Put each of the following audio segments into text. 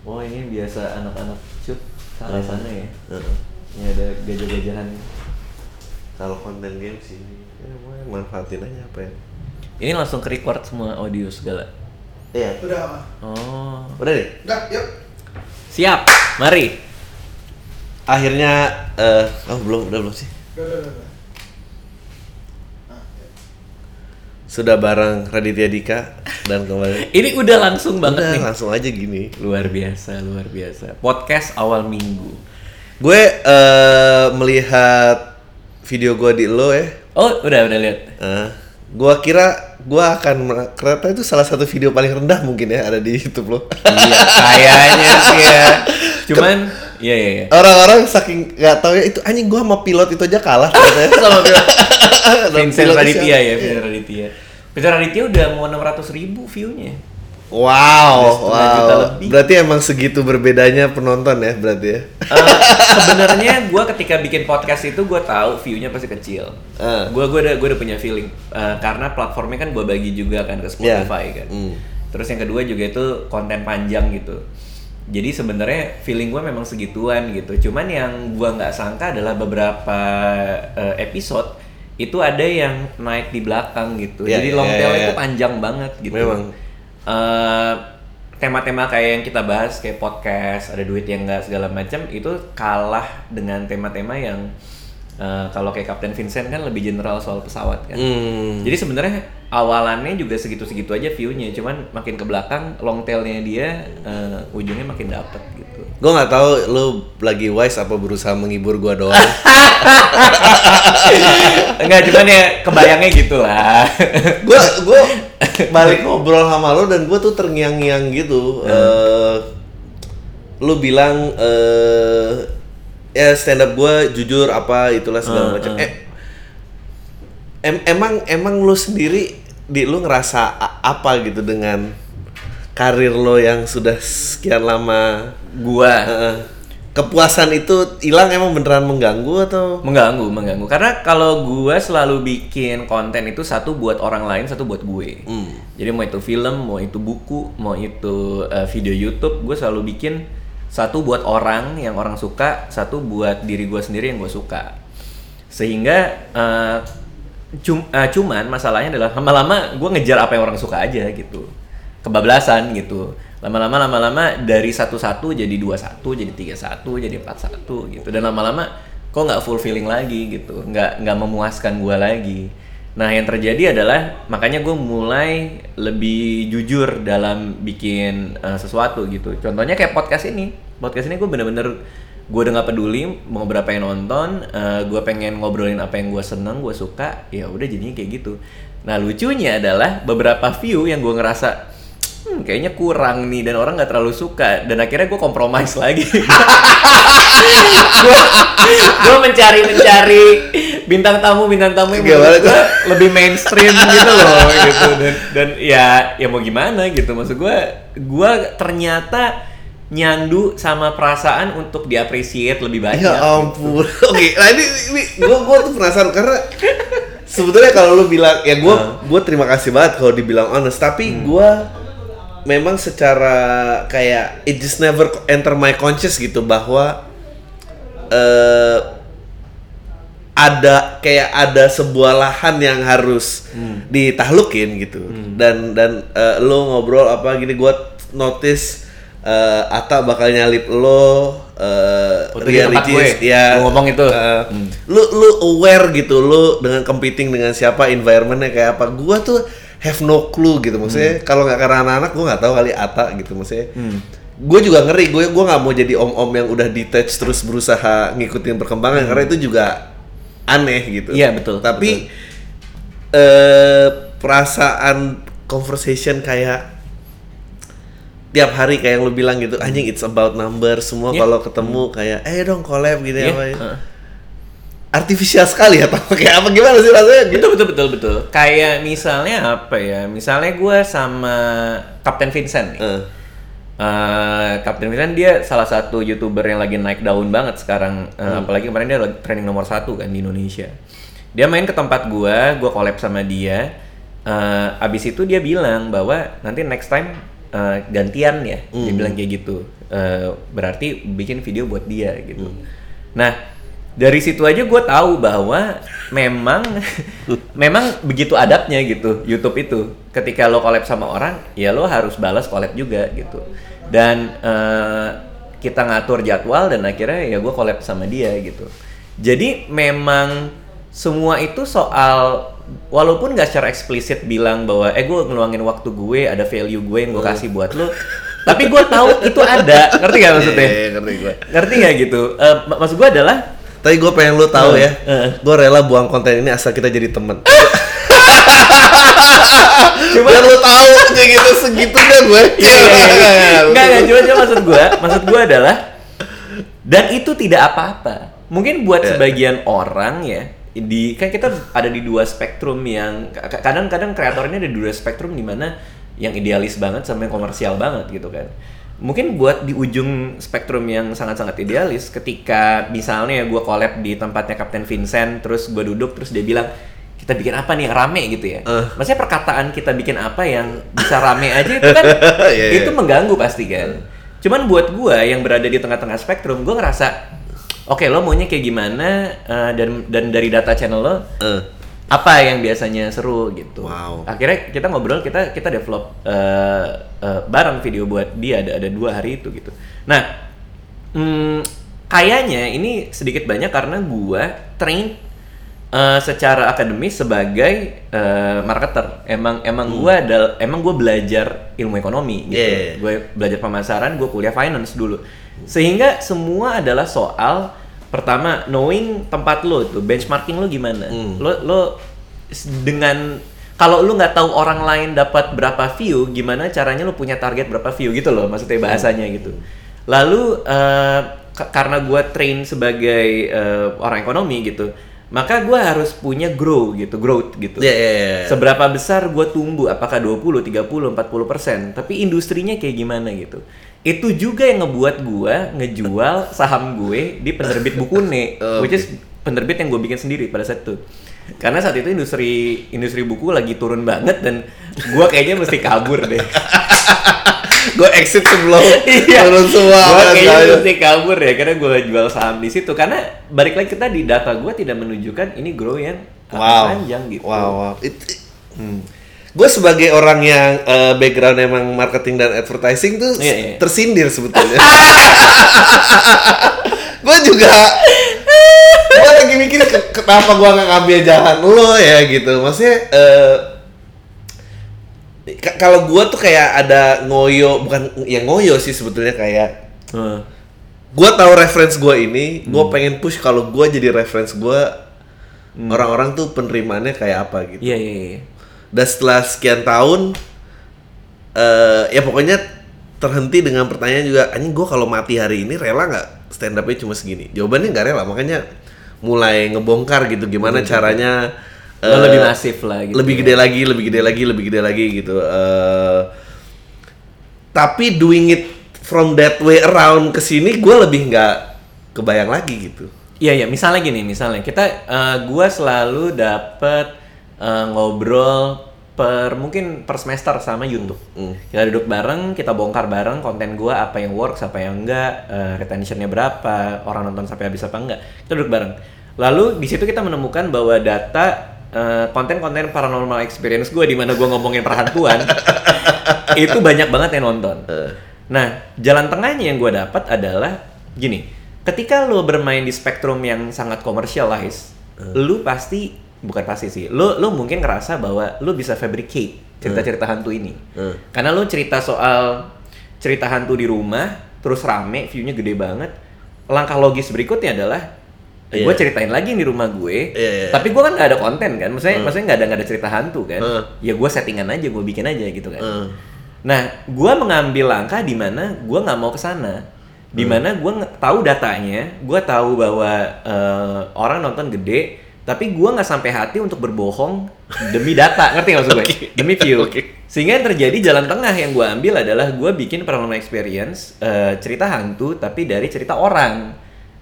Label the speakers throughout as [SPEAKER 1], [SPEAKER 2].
[SPEAKER 1] Oh ini biasa anak-anak shoot salah sana ya.
[SPEAKER 2] Heeh.
[SPEAKER 1] Ini ada gajah-gajahan.
[SPEAKER 2] Kalau konten game sih, ya mau manfaatin aja apa ya?
[SPEAKER 1] Ini langsung ke record semua audio segala.
[SPEAKER 2] Iya.
[SPEAKER 3] Udah,
[SPEAKER 1] Oh.
[SPEAKER 2] Udah deh.
[SPEAKER 3] udah, yuk.
[SPEAKER 1] Siap. Mari.
[SPEAKER 2] Akhirnya, eh, oh belum, udah belum sih.
[SPEAKER 3] Udah, udah, udah, udah. Nah, ya.
[SPEAKER 2] Sudah bareng Raditya Dika dan kembali.
[SPEAKER 1] Ini udah langsung banget
[SPEAKER 2] Udah,
[SPEAKER 1] nih.
[SPEAKER 2] langsung aja gini.
[SPEAKER 1] Luar biasa, luar biasa. Podcast awal minggu.
[SPEAKER 2] Gue eh, melihat video gue di lo ya.
[SPEAKER 1] Oh, udah udah lihat.
[SPEAKER 2] Eh, gua kira gua akan ternyata itu salah satu video paling rendah mungkin ya ada di YouTube lo.
[SPEAKER 1] iya, kayaknya sih ya. Cuman iya iya iya.
[SPEAKER 2] Orang-orang saking nggak tahu ya itu anjing gua sama pilot itu aja kalah ternyata ya.
[SPEAKER 1] Sama Vincent
[SPEAKER 2] Vincent
[SPEAKER 1] Raditya ya, Vincent Raditya. Vincent Raditya udah mau 600 ribu view-nya.
[SPEAKER 2] Wow, wow.
[SPEAKER 1] juta lebih.
[SPEAKER 2] Berarti emang segitu berbedanya penonton ya berarti ya.
[SPEAKER 1] Eh, sebenarnya gue ketika bikin podcast itu gue tahu view-nya pasti kecil.
[SPEAKER 2] Eh.
[SPEAKER 1] Gue gua udah gua udah punya feeling Eh, karena platformnya kan gue bagi juga kan ke Spotify kan.
[SPEAKER 2] Hmm.
[SPEAKER 1] Terus yang kedua juga itu konten panjang gitu. Jadi sebenarnya feeling gue memang segituan gitu. Cuman yang gue nggak sangka adalah beberapa eh, episode itu ada yang naik di belakang gitu.
[SPEAKER 2] Iya,
[SPEAKER 1] Jadi
[SPEAKER 2] iya,
[SPEAKER 1] long
[SPEAKER 2] iya,
[SPEAKER 1] tail
[SPEAKER 2] iya.
[SPEAKER 1] itu panjang banget gitu.
[SPEAKER 2] Memang.
[SPEAKER 1] Eh, tema-tema kayak yang kita bahas kayak podcast ada duit yang enggak segala macam itu kalah dengan tema-tema yang eh, kalau kayak Kapten Vincent kan lebih general soal pesawat kan.
[SPEAKER 2] Hmm.
[SPEAKER 1] Jadi sebenarnya awalannya juga segitu-segitu aja view-nya, cuman makin ke belakang long tail-nya dia eh, ujungnya makin dapet gitu.
[SPEAKER 2] Gue nggak tahu lu lagi wise apa berusaha menghibur gua doang.
[SPEAKER 1] Enggak, cuman ya kebayangnya gitu lah.
[SPEAKER 2] gue gue balik ngobrol sama lo dan gue tuh terngiang-ngiang gitu. Eh, lu bilang eh ya stand up gue jujur apa itulah segala
[SPEAKER 1] Hmm,
[SPEAKER 2] macam.
[SPEAKER 1] hmm.
[SPEAKER 2] Eh, em- emang emang lu sendiri di lu ngerasa apa gitu dengan karir lo yang sudah sekian lama
[SPEAKER 1] Gua.
[SPEAKER 2] Heeh. kepuasan itu hilang emang beneran mengganggu atau?
[SPEAKER 1] Mengganggu mengganggu. Karena kalau gue selalu bikin konten itu satu buat orang lain satu buat gue.
[SPEAKER 2] Hmm.
[SPEAKER 1] jadi mau itu film mau itu buku mau itu uh, video YouTube gue selalu bikin satu buat orang yang orang suka satu buat diri gue sendiri yang gue suka. Sehingga uh, cum- uh, cuman masalahnya adalah lama-lama gue ngejar apa yang orang suka aja gitu. Kebablasan gitu lama-lama lama-lama dari satu-satu jadi dua satu jadi tiga satu jadi empat satu gitu. Dan lama-lama kok nggak fulfilling lagi gitu. Nggak nggak memuaskan gue lagi. Nah yang terjadi adalah makanya gue mulai lebih jujur dalam bikin uh, sesuatu gitu. Contohnya kayak podcast ini. Podcast ini gue bener-bener gue udah nggak peduli mau berapa yang nonton gue pengen ngobrolin apa yang gue seneng gue suka ya udah jadinya kayak gitu. Nah lucunya adalah beberapa view yang gue ngerasa hmm, kayaknya kurang nih dan orang nggak terlalu suka dan akhirnya gue kompromis lagi gue mencari mencari bintang tamu bintang tamu yang gua lebih mainstream gitu loh gitu dan dan ya ya mau gimana gitu maksud gue gue ternyata nyandu sama perasaan untuk diapresiat lebih banyak
[SPEAKER 2] Ya
[SPEAKER 1] gitu.
[SPEAKER 2] ampun. Oke, nah ini, ini gue gue tuh penasaran karena sebetulnya kalau lu bilang ya gue
[SPEAKER 1] Hmm.
[SPEAKER 2] gue terima kasih banget kalau dibilang honest, tapi gue memang secara kayak it just never enter my conscious gitu bahwa eh ada kayak ada sebuah lahan yang harus
[SPEAKER 1] Hmm.
[SPEAKER 2] ditahlukin gitu dan dan eh, lo ngobrol apa gini gue notice eh, Ata bakal nyalip lo Ricis,
[SPEAKER 1] gue,
[SPEAKER 2] ya
[SPEAKER 1] lu ngomong itu.
[SPEAKER 2] eh,
[SPEAKER 1] Hmm.
[SPEAKER 2] lu lu aware gitu lu dengan competing dengan siapa environmentnya kayak apa gua tuh have no clue gitu. Maksudnya kalau nggak karena anak-anak gua nggak tahu kali Ata gitu. Maksudnya
[SPEAKER 1] Hmm.
[SPEAKER 2] gue juga ngeri. Gue gue nggak mau jadi om-om yang udah detach terus berusaha ngikutin perkembangan karena itu juga aneh gitu.
[SPEAKER 1] Iya, betul,
[SPEAKER 2] tapi eh perasaan conversation kayak tiap hari kayak yang lu bilang gitu anjing it's about number. Semua
[SPEAKER 1] Iya.
[SPEAKER 2] kalau ketemu kayak eh dong collab gitu
[SPEAKER 1] Iya,
[SPEAKER 2] apa ya. Artifisial sekali ya atau kayak apa gimana sih rasanya? Gitu
[SPEAKER 1] betul betul betul betul. Kayak misalnya apa ya? Misalnya gue sama Kapten Vincent nih.
[SPEAKER 2] Eh,
[SPEAKER 1] Eh, Kapten Vincent dia salah satu youtuber yang lagi naik daun banget sekarang. Eh, apalagi kemarin dia lagi trending nomor satu kan di Indonesia. Dia main ke tempat gua gua collab sama dia. Eh, abis itu dia bilang bahwa nanti next time eh, gantian ya. Dia
[SPEAKER 2] Hmm.
[SPEAKER 1] bilang kayak gitu. Eh, berarti bikin video buat dia gitu.
[SPEAKER 2] Hmm.
[SPEAKER 1] nah dari situ aja gue tahu bahwa memang memang begitu adabnya gitu YouTube itu. Ketika lo collab sama orang ya lo harus balas collab juga gitu. Dan eh, kita ngatur jadwal dan akhirnya ya gue collab sama dia gitu. Jadi memang semua itu soal walaupun gak secara eksplisit bilang bahwa eh gue ngeluangin waktu gue ada value gue yang gue kasih buat lo tapi gue tahu itu ada. Ngerti gak maksudnya?
[SPEAKER 2] Iya, iya, ngerti gue.
[SPEAKER 1] ngerti nggak gitu? Mak- maksud gue adalah
[SPEAKER 2] Tapi gue pengen lu tahu
[SPEAKER 1] Eh,
[SPEAKER 2] ya,
[SPEAKER 1] eh.
[SPEAKER 2] gue rela buang konten ini asal kita jadi temen.
[SPEAKER 1] Cuma-
[SPEAKER 2] Biar lu tahu kayak gitu segitunya gue.
[SPEAKER 1] Iya, iya, iya. Enggak, enggak, cuma, cuma maksud gua, maksud gua adalah dan itu tidak apa-apa. Mungkin buat
[SPEAKER 2] Iya.
[SPEAKER 1] sebagian orang ya, di kan kita ada di dua spektrum yang ka- kadang-kadang kreator ini ada di dua spektrum di mana yang idealis banget sama yang komersial banget gitu kan. Mungkin buat di ujung spektrum yang sangat-sangat idealis ketika misalnya gua collab di tempatnya Kapten Vincent terus gua duduk terus dia bilang kita bikin apa nih yang rame gitu ya.
[SPEAKER 2] Eh.
[SPEAKER 1] Maksudnya perkataan kita bikin apa yang bisa rame aja itu kan
[SPEAKER 2] Iya, iya.
[SPEAKER 1] itu mengganggu pasti kan. Cuman buat gua yang berada di tengah-tengah spektrum, gua ngerasa oke lo maunya kayak gimana eh, dan dan dari data channel lo
[SPEAKER 2] Eh,
[SPEAKER 1] apa yang biasanya seru gitu.
[SPEAKER 2] Wow.
[SPEAKER 1] Akhirnya kita ngobrol, kita kita develop eh, eh, bareng video buat dia ada ada dua hari itu gitu. Nah, hmm, kayaknya ini sedikit banyak karena gua train eh, secara akademis sebagai eh, marketer. Emang emang gua ada emang gua belajar ilmu ekonomi gitu.
[SPEAKER 2] Hmm. Iya, iya.
[SPEAKER 1] Gue belajar pemasaran, gue kuliah finance dulu. Sehingga semua adalah soal pertama knowing tempat lo tuh, benchmarking lo gimana.
[SPEAKER 2] Hmm.
[SPEAKER 1] Lo lo dengan kalau lu nggak tahu orang lain dapat berapa view, gimana caranya lu punya target berapa view gitu loh, maksudnya bahasanya gitu. Lalu ka- karena gua train sebagai eh, orang ekonomi gitu, maka gua harus punya grow gitu, growth gitu.
[SPEAKER 2] Iya, iya, iya.
[SPEAKER 1] Seberapa besar gue tumbuh, apakah 20, 30, 40 persen, tapi industrinya kayak gimana gitu. Itu juga yang ngebuat gue ngejual saham gue di penerbit Bukune,
[SPEAKER 2] Oke.
[SPEAKER 1] which is penerbit yang gue bikin sendiri pada saat itu. Karena saat itu industri industri buku lagi turun banget dan gue kayaknya mesti kabur deh.
[SPEAKER 2] gue exit sebelum
[SPEAKER 1] Iya.
[SPEAKER 2] turun semua.
[SPEAKER 1] Gue kayaknya mesti kabur ya karena gue jual saham di situ. Karena balik lagi kita di data gue tidak menunjukkan ini grow yang
[SPEAKER 2] Wow.
[SPEAKER 1] panjang gitu.
[SPEAKER 2] Wow, wow. Gue sebagai orang yang eh, background emang marketing dan advertising tuh
[SPEAKER 1] Iya, iya.
[SPEAKER 2] tersindir sebetulnya. gue juga gue lagi mikir ke- kenapa gue nggak ngambil jalan lo ya gitu. Maksudnya ka- kalau gue tuh kayak ada ngoyo bukan yang ngoyo sih sebetulnya kayak
[SPEAKER 1] Heeh.
[SPEAKER 2] gue tahu reference gue ini, gue pengen push kalau gue jadi reference gue orang-orang tuh penerimaannya kayak apa gitu.
[SPEAKER 1] Iya iya iya.
[SPEAKER 2] Dan setelah sekian tahun, eh ya pokoknya terhenti dengan pertanyaan juga, anjing gue kalau mati hari ini rela nggak stand up-nya cuma segini? Jawabannya nggak rela, makanya mulai ngebongkar gitu gimana caranya
[SPEAKER 1] Lo
[SPEAKER 2] eh,
[SPEAKER 1] lebih masif lah gitu.
[SPEAKER 2] lebih
[SPEAKER 1] ya.
[SPEAKER 2] gede lagi, lebih gede lagi, lebih gede lagi gitu. Eh tapi doing it from that way around ke sini gue lebih nggak kebayang lagi gitu.
[SPEAKER 1] Iya iya, misalnya gini, misalnya kita eh, gua selalu dapet eh, ngobrol per mungkin per semester sama YouTube.
[SPEAKER 2] Hmm.
[SPEAKER 1] Kita duduk bareng, kita bongkar bareng konten gua apa yang works, apa yang enggak, eh, retentionnya berapa, orang nonton sampai habis apa enggak. Kita duduk bareng. Lalu di situ kita menemukan bahwa data eh, konten-konten paranormal experience gua di mana gua ngomongin perhantuan itu banyak banget yang nonton. Nah, jalan tengahnya yang gue dapat adalah gini, ketika lo bermain di spektrum yang sangat komersial lah, Is, lu pasti bukan pasti sih, lo lo mungkin ngerasa bahwa lo bisa fabricate cerita-cerita hantu ini,
[SPEAKER 2] Hmm.
[SPEAKER 1] karena lo cerita soal cerita hantu di rumah, terus rame, view-nya gede banget. Langkah logis berikutnya adalah
[SPEAKER 2] Iya.
[SPEAKER 1] gue ceritain lagi di rumah gue,
[SPEAKER 2] Iya, iya.
[SPEAKER 1] tapi gue kan nggak ada konten kan, maksudnya maksudnya nggak ada nggak ada cerita hantu kan,
[SPEAKER 2] Hmm.
[SPEAKER 1] ya gue settingan aja, gue bikin aja gitu kan.
[SPEAKER 2] Hmm.
[SPEAKER 1] Nah, gua mengambil langkah di mana gua nggak mau ke sana. Di
[SPEAKER 2] Hmm.
[SPEAKER 1] mana gua nge- tahu datanya, gua tahu bahwa eh, orang nonton gede, tapi gua nggak sampai hati untuk berbohong demi data, ngerti nggak maksud gue? Demi view.
[SPEAKER 2] Oke.
[SPEAKER 1] Sehingga yang terjadi jalan tengah yang gua ambil adalah gua bikin paranormal experience eh, cerita hantu tapi dari cerita orang.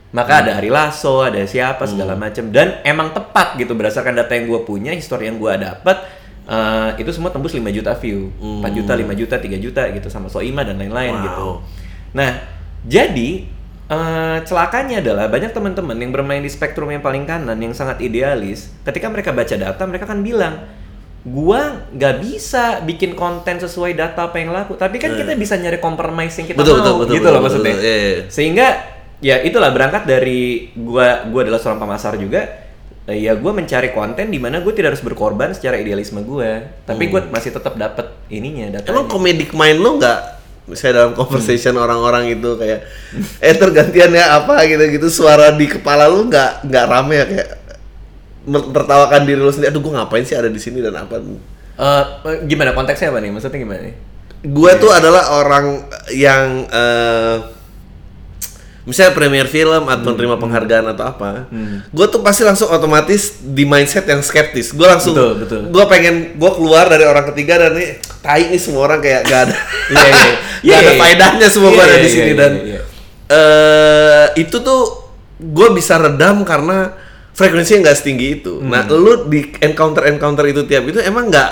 [SPEAKER 1] Maka ada Ari Lasso, ada siapa segala macam dan emang tepat gitu berdasarkan data yang gua punya, histori yang gua dapat eh, itu semua tembus 5 juta view, 4 juta,
[SPEAKER 2] Hmm.
[SPEAKER 1] 5 juta, 3 juta gitu sama Soima dan lain-lain
[SPEAKER 2] Wow.
[SPEAKER 1] gitu. Nah, jadi eh, celakanya adalah banyak teman-teman yang bermain di spektrum yang paling kanan yang sangat idealis. Ketika mereka baca data, mereka akan bilang, gua nggak bisa bikin konten sesuai data apa yang laku. Tapi kan kita bisa nyari compromise yang kita.
[SPEAKER 2] Betul,
[SPEAKER 1] mau,
[SPEAKER 2] betul, betul,
[SPEAKER 1] gitu
[SPEAKER 2] betul,
[SPEAKER 1] loh
[SPEAKER 2] betul,
[SPEAKER 1] maksudnya.
[SPEAKER 2] betul. Iya, iya.
[SPEAKER 1] Sehingga ya itulah berangkat dari gua gua adalah seorang pemasar juga. eh, Ya gue mencari konten di mana gue tidak harus berkorban secara idealisme gue, tapi gue masih tetap dapat ininya datanya.
[SPEAKER 2] Emang comedic mind lo nggak misalnya dalam conversation orang-orang itu kayak eh tergantian ya apa gitu-gitu suara di kepala lu nggak nggak rame ya kayak tertawakan diri lu sendiri aduh gue ngapain sih ada di sini dan apa
[SPEAKER 1] Eh, gimana konteksnya apa nih? Maksudnya gimana nih?
[SPEAKER 2] gue tuh adalah orang yang eh misalnya premier film atau terima penghargaan atau apa, gue tuh pasti langsung otomatis di mindset yang skeptis. Gue langsung,
[SPEAKER 1] Betul, betul.
[SPEAKER 2] gue pengen gue keluar dari orang ketiga dan nih, tai nih semua orang kayak gak ada,
[SPEAKER 1] Iya, iya.
[SPEAKER 2] gak
[SPEAKER 1] Iya,
[SPEAKER 2] ada
[SPEAKER 1] iya.
[SPEAKER 2] faedahnya semua
[SPEAKER 1] Iya,
[SPEAKER 2] gue ada
[SPEAKER 1] iya,
[SPEAKER 2] di
[SPEAKER 1] iya,
[SPEAKER 2] sini
[SPEAKER 1] iya,
[SPEAKER 2] dan
[SPEAKER 1] iya.
[SPEAKER 2] eh itu tuh gue bisa redam karena frekuensinya nggak setinggi itu. Nah, lu di encounter encounter itu tiap itu emang nggak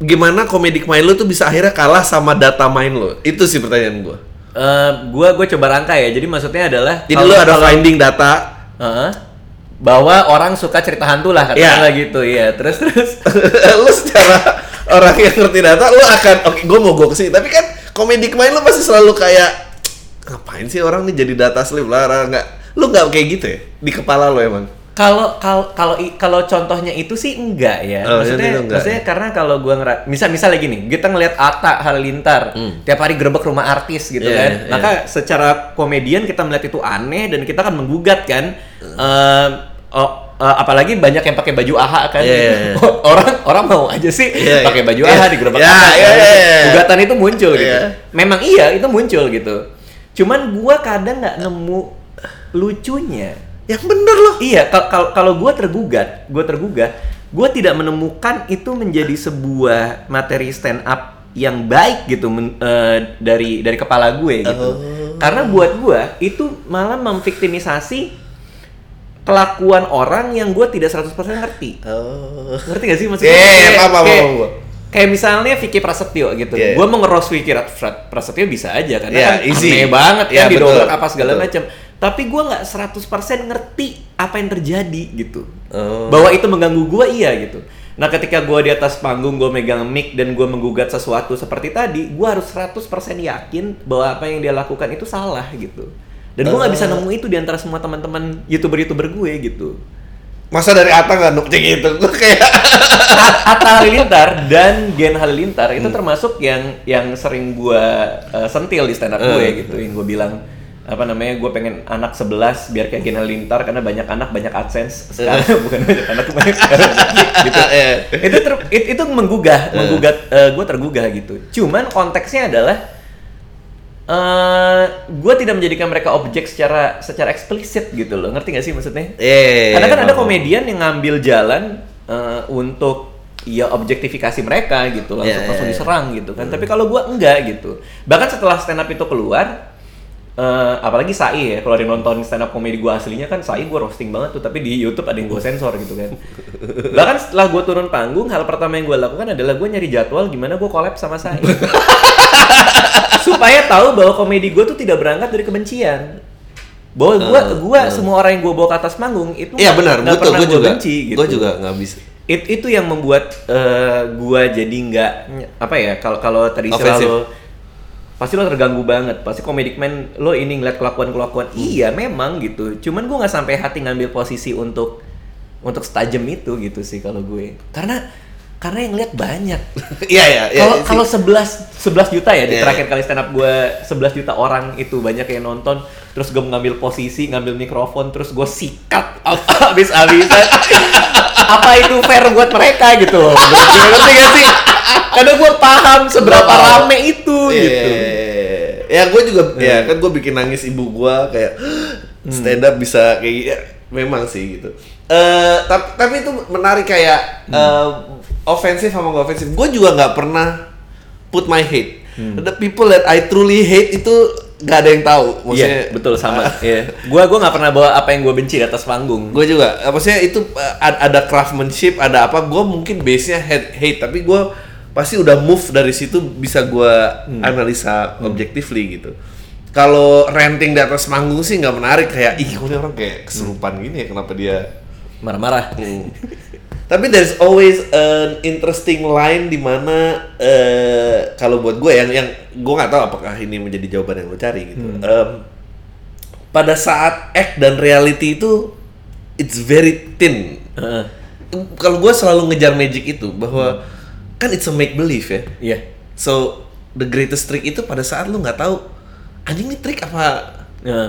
[SPEAKER 2] gimana comedic mind lu tuh bisa akhirnya kalah sama data mind lu? Itu sih pertanyaan gue.
[SPEAKER 1] Eh, gua gue coba rangkai ya. Jadi maksudnya adalah
[SPEAKER 2] Jadi lu ada
[SPEAKER 1] kalau-
[SPEAKER 2] finding data,
[SPEAKER 1] Heeh. bahwa orang suka cerita hantu lah katakanlah gitu ya. Terus terus
[SPEAKER 2] lu secara orang yang ngerti data, lu akan oke gue mau gue ke sini. Tapi kan comedic mind lu pasti selalu kayak ngapain sih orang nih jadi data slave lah nggak lu nggak kayak gitu ya di kepala lu emang
[SPEAKER 1] kalau kalau kalau kalau contohnya itu sih enggak ya.
[SPEAKER 2] Oh,
[SPEAKER 1] maksudnya
[SPEAKER 2] enggak
[SPEAKER 1] maksudnya karena kalau gua ngera misal misal lagi nih, kita ngelihat Ata Halilintar tiap hari gerbek rumah artis gitu
[SPEAKER 2] Hmm. Iya,
[SPEAKER 1] kan.
[SPEAKER 2] iya.
[SPEAKER 1] Maka secara komedian kita melihat itu aneh dan kita akan menggugat kan. Eh, oh, eh, apalagi banyak yang pakai baju AHA kan.
[SPEAKER 2] Iya, iya, iya.
[SPEAKER 1] orang orang mau aja sih
[SPEAKER 2] Iya, iya.
[SPEAKER 1] pakai baju
[SPEAKER 2] Iya.
[SPEAKER 1] AHA di
[SPEAKER 2] Iya,
[SPEAKER 1] AHA,
[SPEAKER 2] iya,
[SPEAKER 1] kan.
[SPEAKER 2] iya, iya.
[SPEAKER 1] Gugatan itu muncul gitu.
[SPEAKER 2] Iya.
[SPEAKER 1] Memang iya itu muncul gitu. Cuman gua kadang nggak nemu lucunya.
[SPEAKER 2] Yang bener loh
[SPEAKER 1] Iya, kal- kal- kalau gue tergugat, gue tergugah, gue tidak menemukan itu menjadi sebuah materi stand up yang baik gitu men- eh, dari dari kepala gue gitu.
[SPEAKER 2] Oh.
[SPEAKER 1] Karena buat gue itu malah memviktimisasi kelakuan orang yang gue tidak 100% ngerti.
[SPEAKER 2] oh
[SPEAKER 1] Ngerti gak sih maksudnya?
[SPEAKER 2] Iya, iya,
[SPEAKER 1] Kayak-
[SPEAKER 2] paham, paham,
[SPEAKER 1] kayak-. Kayak misalnya Vicky Prasetyo gitu.
[SPEAKER 2] Iya.
[SPEAKER 1] Gue mau nge-roast Vicky Prasetyo bisa aja karena
[SPEAKER 2] Iya,
[SPEAKER 1] kan
[SPEAKER 2] easy.
[SPEAKER 1] aneh banget
[SPEAKER 2] Iya,
[SPEAKER 1] kan didobrak apa segala macam. Tapi gue nggak 100% ngerti apa yang terjadi gitu.
[SPEAKER 2] Oh.
[SPEAKER 1] Bahwa itu mengganggu gue iya gitu. Nah ketika gue di atas panggung gue megang mic dan gue menggugat sesuatu seperti tadi, gue harus 100% yakin bahwa apa yang dia lakukan itu salah gitu. Dan gue nggak bisa nemu itu di antara semua teman-teman youtuber-youtuber gue gitu.
[SPEAKER 2] masa dari Ata nggak nuk gitu gue kayak
[SPEAKER 1] At- Atta Halilintar dan Gen Halilintar itu termasuk yang yang sering gua uh, sentil di stand up gue
[SPEAKER 2] Hmm.
[SPEAKER 1] gitu yang gue bilang apa namanya gue pengen anak 11 biar kayak Gen Halilintar karena banyak anak banyak adsense. Sekarang bukan banyak anak banyak gitu.
[SPEAKER 2] Iya.
[SPEAKER 1] itu ter- it- itu menggugah menggugat gue tergugah gitu. Cuman konteksnya adalah eh gue tidak menjadikan mereka objek secara secara eksplisit gitu loh. Ngerti gak sih maksudnya?
[SPEAKER 2] Eh
[SPEAKER 1] karena kan ada komedian yang ngambil jalan eh, untuk ya objektifikasi mereka gitu langsung
[SPEAKER 2] Iya,
[SPEAKER 1] langsung
[SPEAKER 2] iya, iya.
[SPEAKER 1] diserang gitu kan. Tapi kalau gua enggak gitu. Bahkan setelah stand up itu keluar eh, apalagi Sai ya kalau ada yang nonton stand up komedi gua aslinya kan Sai gua roasting banget tuh tapi di YouTube ada yang gua sensor gitu kan. Bahkan setelah gua turun panggung hal pertama yang gua lakukan adalah gua nyari jadwal gimana gua collab sama Sai supaya tahu bahwa komedi gua tuh tidak berangkat dari kebencian. Bahwa gua
[SPEAKER 2] Eh,
[SPEAKER 1] gua semua orang yang gua bawa ke atas panggung itu
[SPEAKER 2] iya benar.
[SPEAKER 1] nggak
[SPEAKER 2] betul
[SPEAKER 1] pernah
[SPEAKER 2] gue juga
[SPEAKER 1] benci gitu.
[SPEAKER 2] gue juga nggak bisa.
[SPEAKER 1] It- itu yang membuat eh, gua jadi nggak apa ya kalau kalau tadi
[SPEAKER 2] Offensive.
[SPEAKER 1] Pasti lo terganggu banget. Pasti comedic man lo ini ngeliat kelakuan kelakuan
[SPEAKER 2] Hmm.
[SPEAKER 1] iya memang gitu. Cuman gua nggak sampai hati ngambil posisi untuk untuk setajam itu gitu sih kalau gue. Karena karena yang lihat banyak.
[SPEAKER 2] Iya iya iya
[SPEAKER 1] kalau
[SPEAKER 2] sih.
[SPEAKER 1] kalau 11 11 juta ya di
[SPEAKER 2] Iya.
[SPEAKER 1] terakhir kali stand up gue 11 juta orang itu banyak yang nonton. Terus gue mengambil posisi ngambil mikrofon terus gue sikat habis-habisan. Apa itu fair buat mereka gitu loh? Ngerti gak sih karena gue paham seberapa
[SPEAKER 2] paham.
[SPEAKER 1] rame itu
[SPEAKER 2] Iya,
[SPEAKER 1] gitu
[SPEAKER 2] iya, iya. ya gue juga ya kan gue bikin nangis ibu gue kayak stand up bisa kayak. Ya, memang sih gitu eh tapi tapi itu menarik kayak eh, ofensif sama gak ofensif gue juga nggak pernah put my hate the people that I truly hate itu nggak ada yang tahu.
[SPEAKER 1] Iya,
[SPEAKER 2] Maksudnya
[SPEAKER 1] betul sama. Iya. Gua gua nggak pernah bawa apa yang gua benci di atas panggung.
[SPEAKER 2] Gue juga, maksudnya itu eh, ad- ada craftsmanship, ada apa? Gue mungkin base-nya hate, hate, tapi gue pasti udah move dari situ bisa gue analisa objectively gitu. Kalau ranting di atas panggung sih nggak menarik kayak ih kok orang kayak kesurupan gini ya kenapa dia
[SPEAKER 1] Marah-marah.
[SPEAKER 2] Hmm. Tapi there's always an interesting line di mana eh, kalau buat gue yang yang gue nggak tahu apakah ini menjadi jawaban yang lo cari gitu. Em, pada saat act dan reality itu it's very thin.
[SPEAKER 1] Heeh.
[SPEAKER 2] Kalau gue selalu ngejar magic itu bahwa kan it's a make believe ya.
[SPEAKER 1] Iya.
[SPEAKER 2] So the greatest trick itu pada saat lu nggak tahu anjing ini trik apa
[SPEAKER 1] Heeh.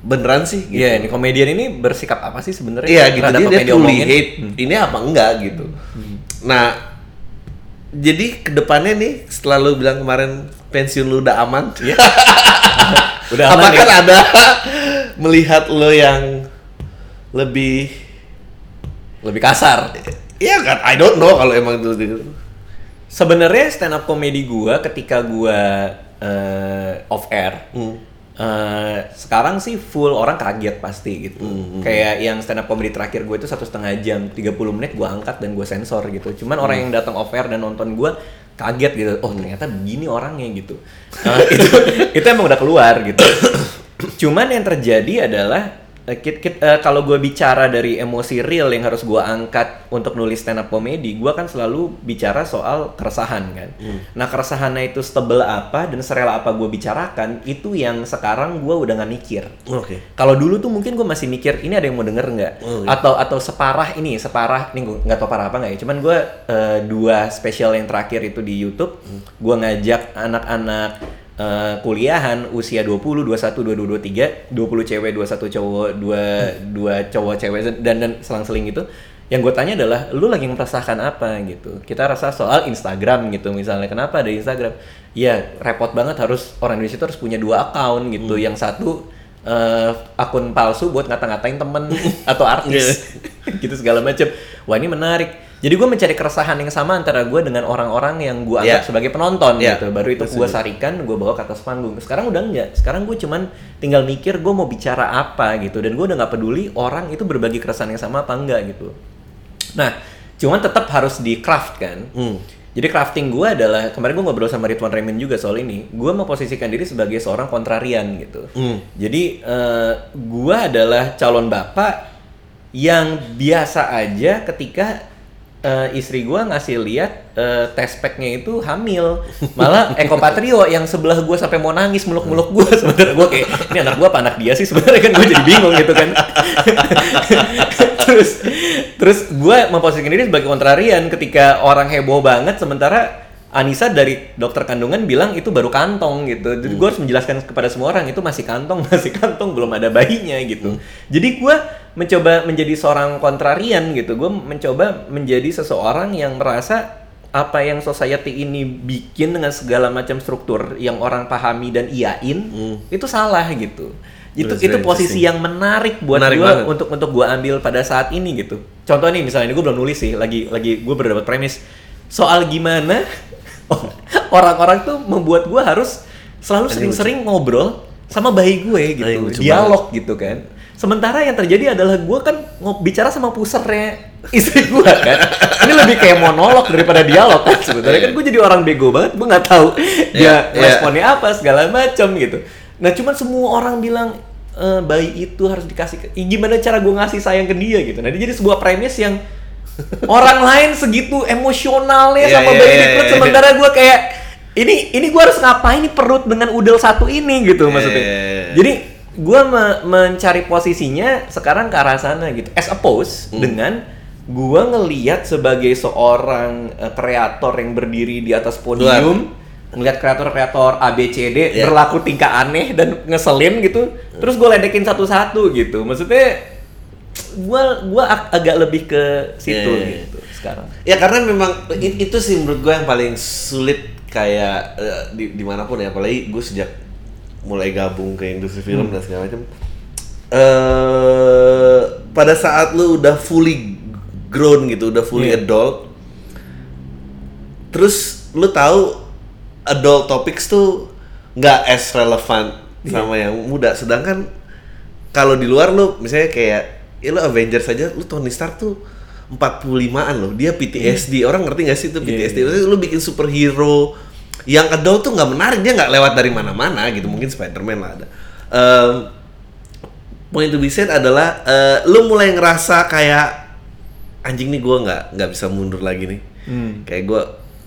[SPEAKER 2] beneran sih? Gitu.
[SPEAKER 1] Iya, ini komedian ini bersikap apa sih sebenarnya?
[SPEAKER 2] Iya gitu
[SPEAKER 1] terhadap
[SPEAKER 2] dia, dia
[SPEAKER 1] yang
[SPEAKER 2] truly
[SPEAKER 1] diomongin?
[SPEAKER 2] hate ini apa enggak gitu. Nah jadi ke depannya nih setelah lu bilang kemarin pensiun lu udah aman,
[SPEAKER 1] Iya. Udah aman
[SPEAKER 2] apakah
[SPEAKER 1] ya?
[SPEAKER 2] ada melihat lo yang lebih
[SPEAKER 1] Lebih kasar.
[SPEAKER 2] ya kan I don't know kalau emang itu gitu.
[SPEAKER 1] Sebenarnya stand up comedy gua ketika gua eh, off air.
[SPEAKER 2] Hmm.
[SPEAKER 1] eh, sekarang sih full orang kaget pasti gitu.
[SPEAKER 2] Hmm,
[SPEAKER 1] Kayak yang stand up comedy terakhir gue itu satu setengah jam, 30 menit gue angkat dan gue sensor gitu. Cuman orang
[SPEAKER 2] Hmm.
[SPEAKER 1] yang datang off air dan nonton gue kaget gitu. Oh ternyata begini orangnya gitu. Eh, itu itu emang udah keluar gitu. Cuman yang terjadi adalah kit- kit- eh, kalau gue bicara dari emosi real yang harus gue angkat untuk nulis stand up comedy, gue kan selalu bicara soal keresahan kan. Nah keresahannya itu stable apa dan serela apa gue bicarakan itu yang sekarang gue udah nggak mikir.
[SPEAKER 2] Oke.
[SPEAKER 1] Kalau dulu tuh mungkin gue masih mikir ini ada yang mau denger nggak?
[SPEAKER 2] Oh, iya.
[SPEAKER 1] Atau atau separah ini, separah ini gue nggak tau parah apa nggak ya. Cuman gue eh, dua spesial yang terakhir itu di YouTube, gue ngajak anak-anak eh, kuliahan usia 20, 21, 22, 23, 20 cewek, 21 cowok, dua dua cowok cewek dan dan selang-seling gitu. Yang gue tanya adalah, lu lagi merasakan apa gitu? Kita rasa soal Instagram gitu misalnya. Kenapa ada Instagram? Ya repot banget harus orang Indonesia itu harus punya dua account gitu. Yang satu eh, akun palsu buat ngata-ngatain temen atau artis gitu segala macam. Wah ini menarik. Jadi gue mencari keresahan yang sama antara gue dengan orang-orang yang gue anggap
[SPEAKER 2] Yeah.
[SPEAKER 1] sebagai penonton
[SPEAKER 2] Yeah.
[SPEAKER 1] gitu. Baru itu gue sarikan, gue bawa ke atas panggung. Sekarang udah enggak. Sekarang gue cuman tinggal mikir gue mau bicara apa gitu. Dan gue udah nggak peduli orang itu berbagi keresahan yang sama apa enggak gitu. Nah, cuman tetap harus di craft kan.
[SPEAKER 2] Hmm.
[SPEAKER 1] Jadi crafting gue adalah kemarin gue ngobrol sama Ridwan Remin juga soal ini. Gue memposisikan diri sebagai seorang kontrarian gitu.
[SPEAKER 2] Hmm.
[SPEAKER 1] Jadi eh, gue adalah calon bapak yang biasa aja ketika eh, istri gue ngasih lihat eh, tes packnya itu hamil. Malah Eko Patrio yang sebelah gue sampai mau nangis meluk-meluk gue sebenarnya gue kayak ini anak gue apa anak dia sih sebenarnya kan gue jadi bingung gitu kan. terus terus gue memposisikan diri sebagai kontrarian ketika orang heboh banget sementara Anissa dari dokter kandungan bilang itu baru kantong gitu. Jadi gue harus menjelaskan kepada semua orang itu masih kantong, masih kantong, belum ada bayinya gitu. Jadi gue mencoba menjadi seorang kontrarian gitu. Gue mencoba menjadi seseorang yang merasa apa yang society ini bikin dengan segala macam struktur yang orang pahami dan iyain itu salah gitu. Itu
[SPEAKER 2] That's
[SPEAKER 1] itu posisi yang menarik buat gue untuk untuk gue ambil pada saat ini gitu. Contoh nih misalnya ini gue belum nulis sih, lagi lagi gue berdapat premis soal gimana orang-orang tuh membuat gue harus selalu sering-sering ngobrol sama bayi gue gitu, dialog gitu kan. Sementara yang terjadi adalah gue kan bicara sama pusernya istri gue kan. Ini lebih kayak monolog daripada dialog kan sebenarnya kan gue jadi orang bego banget, gue nggak tahu dia
[SPEAKER 2] Iya, iya.
[SPEAKER 1] responnya apa segala macam gitu. Nah cuman semua orang bilang "Eh, bayi itu harus dikasih ke- gimana cara gue ngasih sayang ke dia gitu. Nah dia jadi sebuah premis yang orang lain segitu emosionalnya
[SPEAKER 2] Iya,
[SPEAKER 1] sama
[SPEAKER 2] iya,
[SPEAKER 1] bayi
[SPEAKER 2] iya,
[SPEAKER 1] di perut
[SPEAKER 2] iya.
[SPEAKER 1] sementara gue kayak ini ini gue harus ngapain nih perut dengan udel satu ini gitu maksudnya.
[SPEAKER 2] Iya, iya, iya.
[SPEAKER 1] Jadi gue me- mencari posisinya sekarang ke arah sana gitu. As opposed
[SPEAKER 2] Hmm.
[SPEAKER 1] dengan gue ngeliat sebagai seorang eh, kreator yang berdiri di atas podium, ngeliat kreator-kreator ABCD
[SPEAKER 2] Iya.
[SPEAKER 1] berlaku tingkah aneh dan ngeselin gitu, terus gue ledekin satu-satu gitu. Maksudnya gue gua ag- agak lebih ke situ
[SPEAKER 2] Iya, iya, iya.
[SPEAKER 1] gitu sekarang.
[SPEAKER 2] Ya karena memang itu sih menurut gue yang paling sulit kayak eh, di di mana pun ya apalagi gue sejak mulai gabung ke industri film dan segala macam. eh pada saat lu udah fully grown gitu, udah fully
[SPEAKER 1] Iya.
[SPEAKER 2] adult, terus lu tahu adult topics tuh nggak as relevant sama yang muda. Sedangkan kalau di luar lu misalnya kayak ya lu Avengers saja lu Tony Stark tuh 45-an loh. Dia PTSD. Orang ngerti gak sih itu
[SPEAKER 1] Iya,
[SPEAKER 2] PTSD? Maksudnya lu bikin superhero yang adult tuh nggak menarik, dia nggak lewat dari mana-mana gitu. Mungkin Spider-Man lah ada. Em, point to be said adalah eh, lu mulai ngerasa kayak anjing nih gua nggak nggak bisa mundur lagi nih. Kayak gua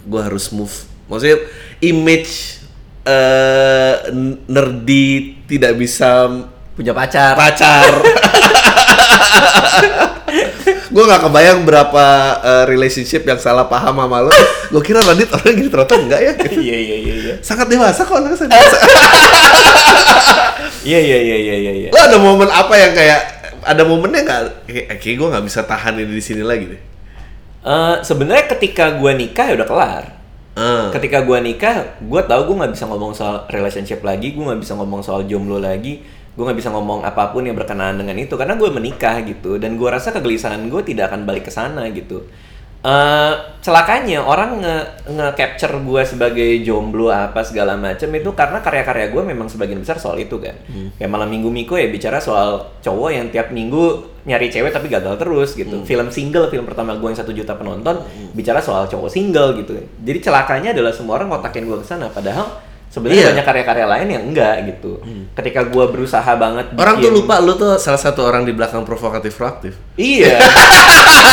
[SPEAKER 2] gua harus move. Maksudnya image eh nerdy tidak bisa
[SPEAKER 1] Punya pacar.
[SPEAKER 2] pacar. gue nggak kebayang berapa eh, relationship yang salah paham sama lo. Gue kira Radit orang gini ternyata enggak ya.
[SPEAKER 1] Iya iya iya iya.
[SPEAKER 2] Sangat dewasa kok anaknya sangat dewasa.
[SPEAKER 1] Iya iya iya iya iya. iya.
[SPEAKER 2] lo ada momen apa yang kayak ada momennya nggak? Kayak, eh, gue nggak bisa tahan ini di sini lagi deh.
[SPEAKER 1] Eh, sebenarnya ketika gua nikah ya udah kelar.
[SPEAKER 2] Ah.
[SPEAKER 1] Ketika gua nikah, gua tahu gua nggak bisa ngomong soal relationship lagi, gua nggak bisa ngomong soal jomblo lagi, gua nggak bisa ngomong apa pun yang berkenaan dengan itu karena gue menikah gitu dan gua rasa kegelisahan gue tidak akan balik ke sana gitu. Eh celakanya orang nge, nge capture gue sebagai jomblo apa segala macam itu karena karya-karya gue memang sebagian besar soal itu kan. Kayak malam minggu Miko ya bicara soal cowok yang tiap minggu nyari cewek tapi gagal terus gitu. Film single, film pertama gue yang satu juta penonton bicara soal cowok single gitu. Jadi celakanya adalah semua orang ngotakin gue ke sana padahal sebenarnya
[SPEAKER 2] Iya.
[SPEAKER 1] banyak karya-karya lain yang enggak gitu. Ketika gue berusaha banget
[SPEAKER 2] Orang tuh lupa lu tuh salah satu orang di belakang provokatif proaktif.
[SPEAKER 1] Iya.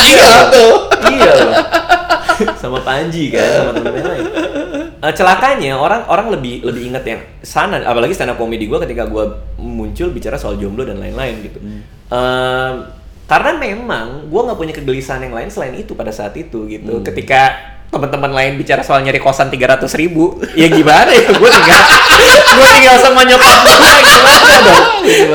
[SPEAKER 1] iya tuh. Iya loh. sama Panji kan, sama temen lain. Eh, celakanya orang orang lebih lebih inget yang sana, apalagi stand up comedy gue ketika gue muncul bicara soal jomblo dan lain-lain gitu. Em, karena memang gue nggak punya kegelisahan yang lain selain itu pada saat itu gitu. Ketika teman-teman lain bicara soal nyari kosan 300 ribu, ya gimana ya? Gue tinggal, gue tinggal sama nyokap gue gimana dong?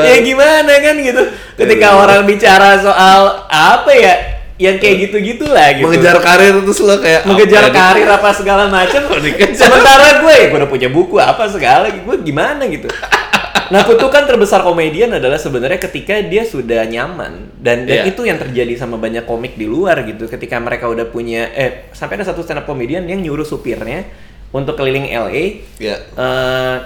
[SPEAKER 1] Ya gimana kan gitu. Ketika orang bicara soal apa ya, yang kayak gitu-gitu lah gitu.
[SPEAKER 2] Mengejar karir terus lo kayak
[SPEAKER 1] mengejar
[SPEAKER 2] apa
[SPEAKER 1] karir apa segala macam. Sementara gue ya gue udah punya buku apa segala, gue gimana gitu. Nah, kutukan terbesar komedian adalah sebenarnya ketika dia sudah nyaman. Dan, dan
[SPEAKER 2] Iya.
[SPEAKER 1] itu yang terjadi sama banyak komik di luar gitu. Ketika mereka udah punya eh sampai ada satu stand up komedian yang nyuruh supirnya untuk keliling LA
[SPEAKER 2] Ya.
[SPEAKER 1] eh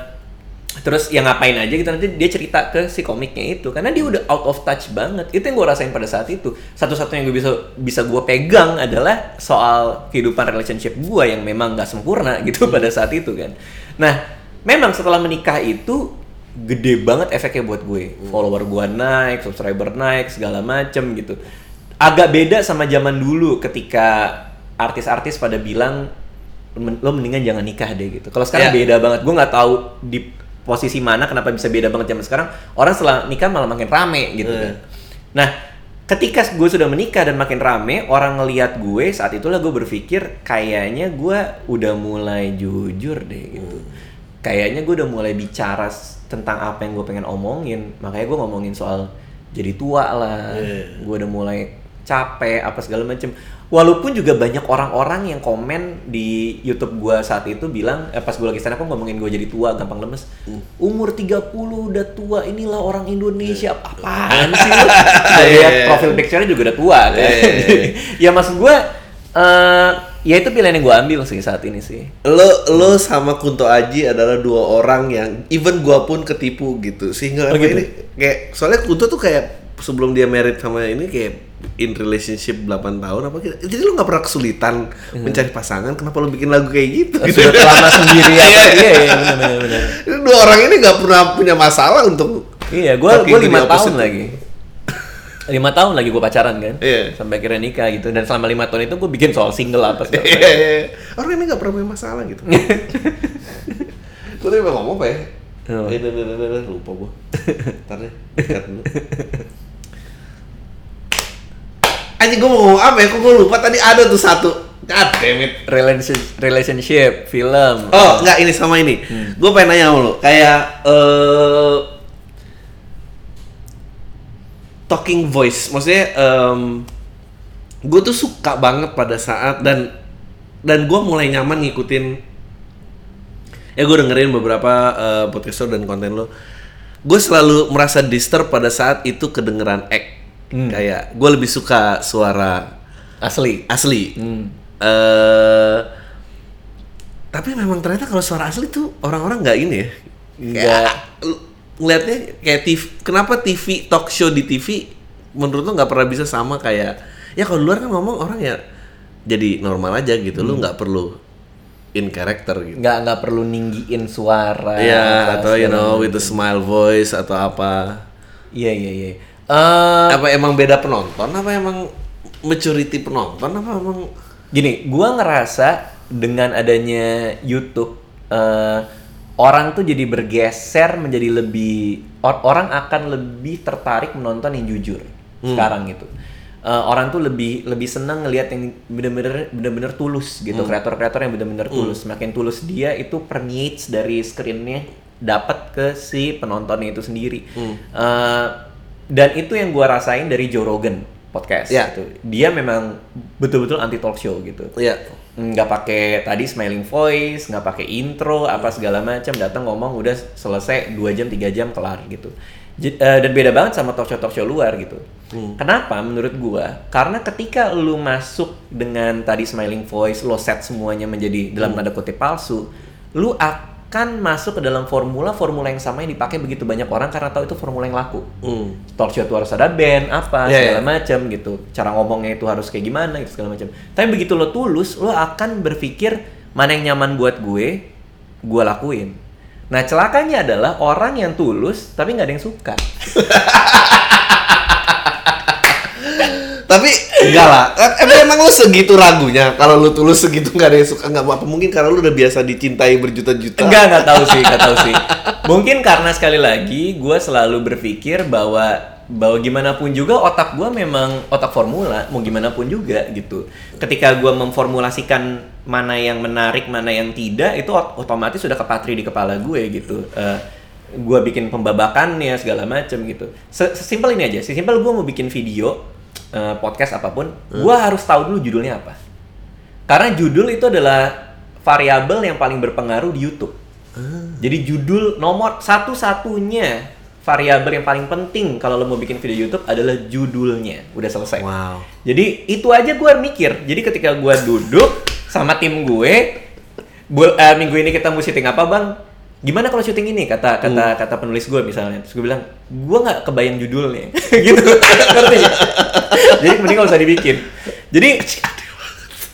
[SPEAKER 1] terus yang ngapain aja gitu. Nanti dia cerita ke si komiknya itu. Karena dia udah out of touch banget. Itu yang gue rasain pada saat itu. Satu-satunya yang gue bisa bisa gue pegang adalah soal kehidupan relationship gue yang memang nggak sempurna gitu pada saat itu kan. Nah memang setelah menikah itu gede banget efeknya buat gue follower gue naik subscriber naik segala macem gitu agak beda sama zaman dulu ketika artis-artis pada bilang "Men- lo mendingan jangan nikah deh gitu. Kalau sekarang
[SPEAKER 2] Ya.
[SPEAKER 1] beda banget. Gue nggak tahu di posisi mana kenapa bisa beda banget zaman sekarang. Orang setelah nikah malah makin rame gitu kan. Nah, ketika gue sudah menikah dan makin rame, orang ngelihat gue saat itulah gue berpikir kayaknya gue udah mulai jujur deh gitu. Kayaknya gue udah mulai bicara tentang apa yang gue pengen omongin. Makanya gue ngomongin soal jadi tua lah.
[SPEAKER 2] Iya.
[SPEAKER 1] Gue udah mulai capek apa segala macem. Walaupun juga banyak orang-orang yang komen di YouTube gua saat itu bilang eh, pas gue lagi stand up ngomongin gue jadi tua gampang lemes. Umur 30 udah tua inilah orang Indonesia. Apaan sih lu? Lihat profil picture-nya juga udah tua kan.
[SPEAKER 2] Iya.
[SPEAKER 1] ya maksud gua eh ya itu pilihan yang gue ambil sih saat ini sih.
[SPEAKER 2] lo lo sama Kunto Aji adalah dua orang yang even gua pun ketipu gitu sehingga
[SPEAKER 1] Oh, gitu?
[SPEAKER 2] ini kayak soalnya Kunto tuh kayak sebelum dia married sama ini kayak in relationship 8 tahun apa gitu jadi lo nggak pernah kesulitan mencari pasangan kenapa lo bikin lagu kayak gitu
[SPEAKER 1] Sudah lama sendiri apa?
[SPEAKER 2] Iya.
[SPEAKER 1] Iya, iya, benar benar.
[SPEAKER 2] Ini dua orang ini nggak pernah punya masalah untuk
[SPEAKER 1] Iya, gue gue
[SPEAKER 2] the
[SPEAKER 1] lima tahun
[SPEAKER 2] opposite.
[SPEAKER 1] lagi. Lima tahun lagi gue pacaran kan,
[SPEAKER 2] Iya.
[SPEAKER 1] sampai akhirnya nikah gitu. Dan selama lima tahun itu gue bikin soal single apa segala
[SPEAKER 2] iya, iya. orang ini nggak pernah punya masalah gitu gue tadi mau ngomong apa ya
[SPEAKER 1] Oh.
[SPEAKER 2] Eh, dah, dah, dah, dah, lupa gue ntar deh dulu Anjing gue mau ngomong apa ya, kok gue lupa tadi ada tuh satu God damn it
[SPEAKER 1] Relationship, relationship, film.
[SPEAKER 2] Oh, enggak ini sama ini. Gue pengen nanya sama lu, kayak eh talking voice, maksudnya gue tuh suka banget pada saat dan dan gue mulai nyaman ngikutin ya gue dengerin beberapa eh, podcaster dan konten lo. Gue selalu merasa disturb pada saat itu kedengeran act. Kayak gue lebih suka suara
[SPEAKER 1] Asli.
[SPEAKER 2] asli.
[SPEAKER 1] Hmm.
[SPEAKER 2] eh tapi memang ternyata kalau suara asli tuh orang-orang nggak ini ya.
[SPEAKER 1] Nggak.
[SPEAKER 2] Ngeliatnya kayak TV kenapa TV talk show di TV menurut lu nggak pernah bisa sama kayak ya kalau luar kan ngomong orang ya jadi normal aja gitu lu nggak perlu in character gitu.
[SPEAKER 1] Nggak nggak perlu ninggiin suara
[SPEAKER 2] ya atau you know with a smile voice atau apa.
[SPEAKER 1] Iya iya iya. Eh,
[SPEAKER 2] apa emang beda penonton? Apa emang maturity penonton? Apa emang
[SPEAKER 1] gini, gua ngerasa dengan adanya YouTube eh, orang tuh jadi bergeser menjadi lebih or- orang akan lebih tertarik menonton yang jujur sekarang gitu. Eh, orang tuh lebih lebih senang ngelihat yang bener-bener bener-bener tulus gitu. Kreator-kreator yang bener-bener tulus. Semakin tulus dia itu permeates dari screennya dapat ke si penontonnya itu sendiri. Eh, dan itu yang gua rasain dari Joe Rogan podcast
[SPEAKER 2] Ya.
[SPEAKER 1] gitu. dia memang betul-betul anti talk show gitu.
[SPEAKER 2] Ya
[SPEAKER 1] nggak pakai tadi smiling voice nggak pakai intro apa segala macam. Datang ngomong udah selesai dua jam tiga jam kelar gitu. J- eh, dan beda banget sama talk show talk show luar gitu. Kenapa? Menurut gua karena ketika lu masuk dengan tadi smiling voice lo set semuanya menjadi dalam tanda kutip palsu lu akan masuk ke dalam formula formula yang sama yang dipakai begitu banyak orang karena tahu itu formula yang laku.
[SPEAKER 2] Hmm.
[SPEAKER 1] talk show itu harus ada band apa
[SPEAKER 2] Iya,
[SPEAKER 1] segala
[SPEAKER 2] iya.
[SPEAKER 1] macam gitu. Cara ngomongnya itu harus kayak gimana gitu segala macam tapi begitu lo tulus lo akan berpikir mana yang nyaman buat gue gue lakuin. Nah celakanya adalah orang yang tulus tapi nggak ada yang suka
[SPEAKER 2] tapi enggak lah. Em- emang emang lu segitu ragunya? Kalau lu tulus segitu nggak ada yang suka nggak apa? Mungkin karena lu udah biasa dicintai berjuta-juta.
[SPEAKER 1] Enggak nggak tahu sih nggak tahu sih. Mungkin karena sekali lagi gue selalu berpikir bahwa bahwa gimana pun juga otak gue memang otak formula mau gimana pun juga gitu. Ketika gue memformulasikan mana yang menarik mana yang tidak itu ot- otomatis sudah kepatri di kepala gue gitu. Eh, gue bikin pembabakannya segala macem gitu. Se- sesimpel ini aja. Sesimpel gue mau bikin video eh, podcast apa pun gue harus tahu dulu judulnya apa karena judul itu adalah variabel yang paling berpengaruh di YouTube. Jadi judul nomor satu-satunya variabel yang paling penting kalau lo mau bikin video YouTube adalah judulnya. Udah selesai.
[SPEAKER 2] wow
[SPEAKER 1] Jadi itu aja gue mikir. Jadi ketika gue duduk sama tim gue, bu- eh, minggu ini kita mau syuting apa bang? Gimana kalau syuting ini? Kata kata kata penulis gue misalnya. Terus gue bilang, gue nggak kebayang judulnya. gitu. Ngerti? Jadi mending nggak usah dibikin. Jadi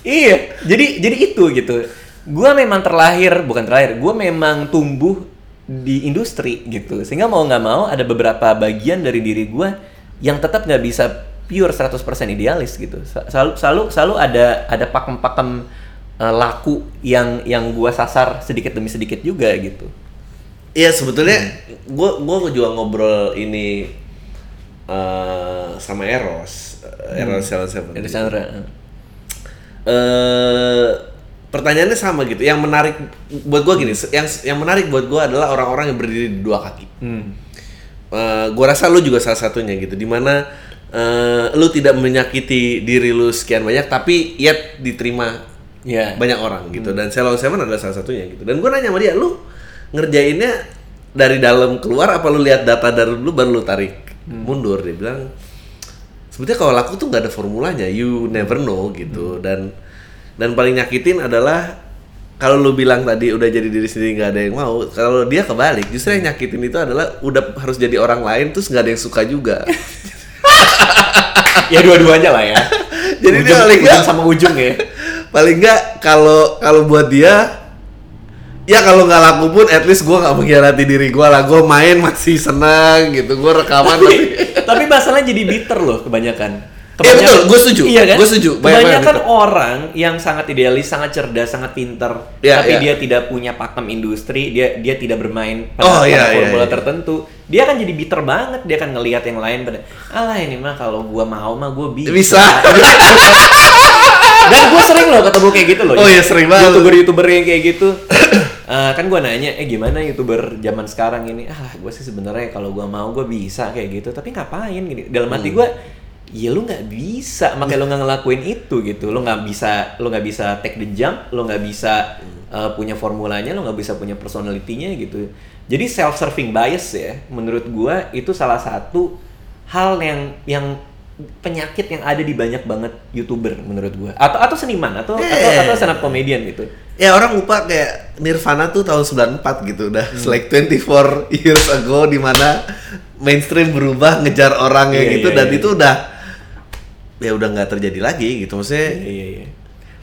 [SPEAKER 1] iya. Jadi jadi itu gitu. Gue memang terlahir, bukan terlahir. Gue memang tumbuh di industri gitu. Sehingga mau nggak mau ada beberapa bagian dari diri gue yang tetap nggak bisa pure 100% idealis gitu. Selalu selalu selalu ada ada pakem-pakem eh, laku yang yang gua sasar sedikit demi sedikit juga gitu.
[SPEAKER 2] Iya sebetulnya gue gua juga ngobrol ini eh, sama Eros eh, Eros Seven Seven.
[SPEAKER 1] Sandra.
[SPEAKER 2] eh pertanyaannya sama gitu. Yang menarik buat gue gini, yang yang menarik buat gue adalah orang-orang yang berdiri di dua kaki.
[SPEAKER 1] Hmm.
[SPEAKER 2] Eh, gua rasa lu juga salah satunya gitu di mana eh, lu tidak menyakiti diri lu sekian banyak tapi yet diterima
[SPEAKER 1] Ya.
[SPEAKER 2] banyak orang gitu. Dan Celon Seven adalah salah satunya gitu. Dan gua nanya sama dia lu ngerjainnya dari dalam keluar apa lu lihat data dari dulu baru lu tarik? Mundur dia bilang sebetulnya kalau laku tuh nggak ada formulanya. You never know gitu. Dan dan paling nyakitin adalah kalau lu bilang tadi udah jadi diri sendiri nggak ada yang mau kalau dia kebalik. Justru yang nyakitin itu adalah udah harus jadi orang lain terus nggak ada yang suka juga.
[SPEAKER 1] Ya dua-duanya lah ya.
[SPEAKER 2] Jadi dia
[SPEAKER 1] ujung,
[SPEAKER 2] paling
[SPEAKER 1] ujung sama ujung ya.
[SPEAKER 2] paling nggak kalau kalau buat dia ya kalau nggak laku pun at least gue nggak mengkhianati diri gue lah gue main masih senang gitu gue rekaman
[SPEAKER 1] tapi, tapi masalahnya jadi bitter loh kebanyakan.
[SPEAKER 2] Iya, betul. Gua setuju.
[SPEAKER 1] Iya kan?
[SPEAKER 2] Gua setuju. Banyak- banyak
[SPEAKER 1] Kebanyakan
[SPEAKER 2] bitter.
[SPEAKER 1] orang yang sangat idealis, sangat cerdas, sangat pinter,
[SPEAKER 2] Iya,
[SPEAKER 1] tapi
[SPEAKER 2] iya.
[SPEAKER 1] dia tidak punya pakem industri, dia dia tidak bermain
[SPEAKER 2] Oh,
[SPEAKER 1] pada,
[SPEAKER 2] iya,
[SPEAKER 1] pada
[SPEAKER 2] iya,
[SPEAKER 1] formula
[SPEAKER 2] iya.
[SPEAKER 1] tertentu. Dia akan jadi bitter banget. Dia akan ngelihat yang lain pada, alah ini mah kalau gua mau mah gua bisa.
[SPEAKER 2] bisa
[SPEAKER 1] Dan gue sering loh ketemu kayak gitu loh.
[SPEAKER 2] Oh iya, sering banget.
[SPEAKER 1] Youtuber-youtuber yang kayak gitu. Eh, kan gue nanya, eh gimana youtuber zaman sekarang ini? Ah, gue sih sebenarnya kalau gue mau gue bisa kayak gitu. Tapi ngapain gini? Dalam hati
[SPEAKER 2] Hmm.
[SPEAKER 1] gue, ya lu nggak bisa, makanya lu nggak ngelakuin itu gitu. Lu nggak bisa, lu nggak bisa take the jump, lu nggak bisa eh, punya formulanya, lu nggak bisa punya personality-nya gitu. Jadi self-serving bias ya, menurut gue itu salah satu hal yang yang penyakit yang ada di banyak banget youtuber menurut gua atau atau seniman atau atau,
[SPEAKER 2] Eh.
[SPEAKER 1] atau stand up comedian gitu
[SPEAKER 2] Ya orang lupa kayak Nirvana tuh tahun 94 gitu udah
[SPEAKER 1] Hmm.
[SPEAKER 2] Like 24 years ago di mana mainstream berubah ngejar orang yang
[SPEAKER 1] Iya,
[SPEAKER 2] gitu
[SPEAKER 1] iya,
[SPEAKER 2] dan
[SPEAKER 1] iya.
[SPEAKER 2] itu udah ya udah nggak terjadi lagi gitu maksudnya
[SPEAKER 1] Iya iya iya.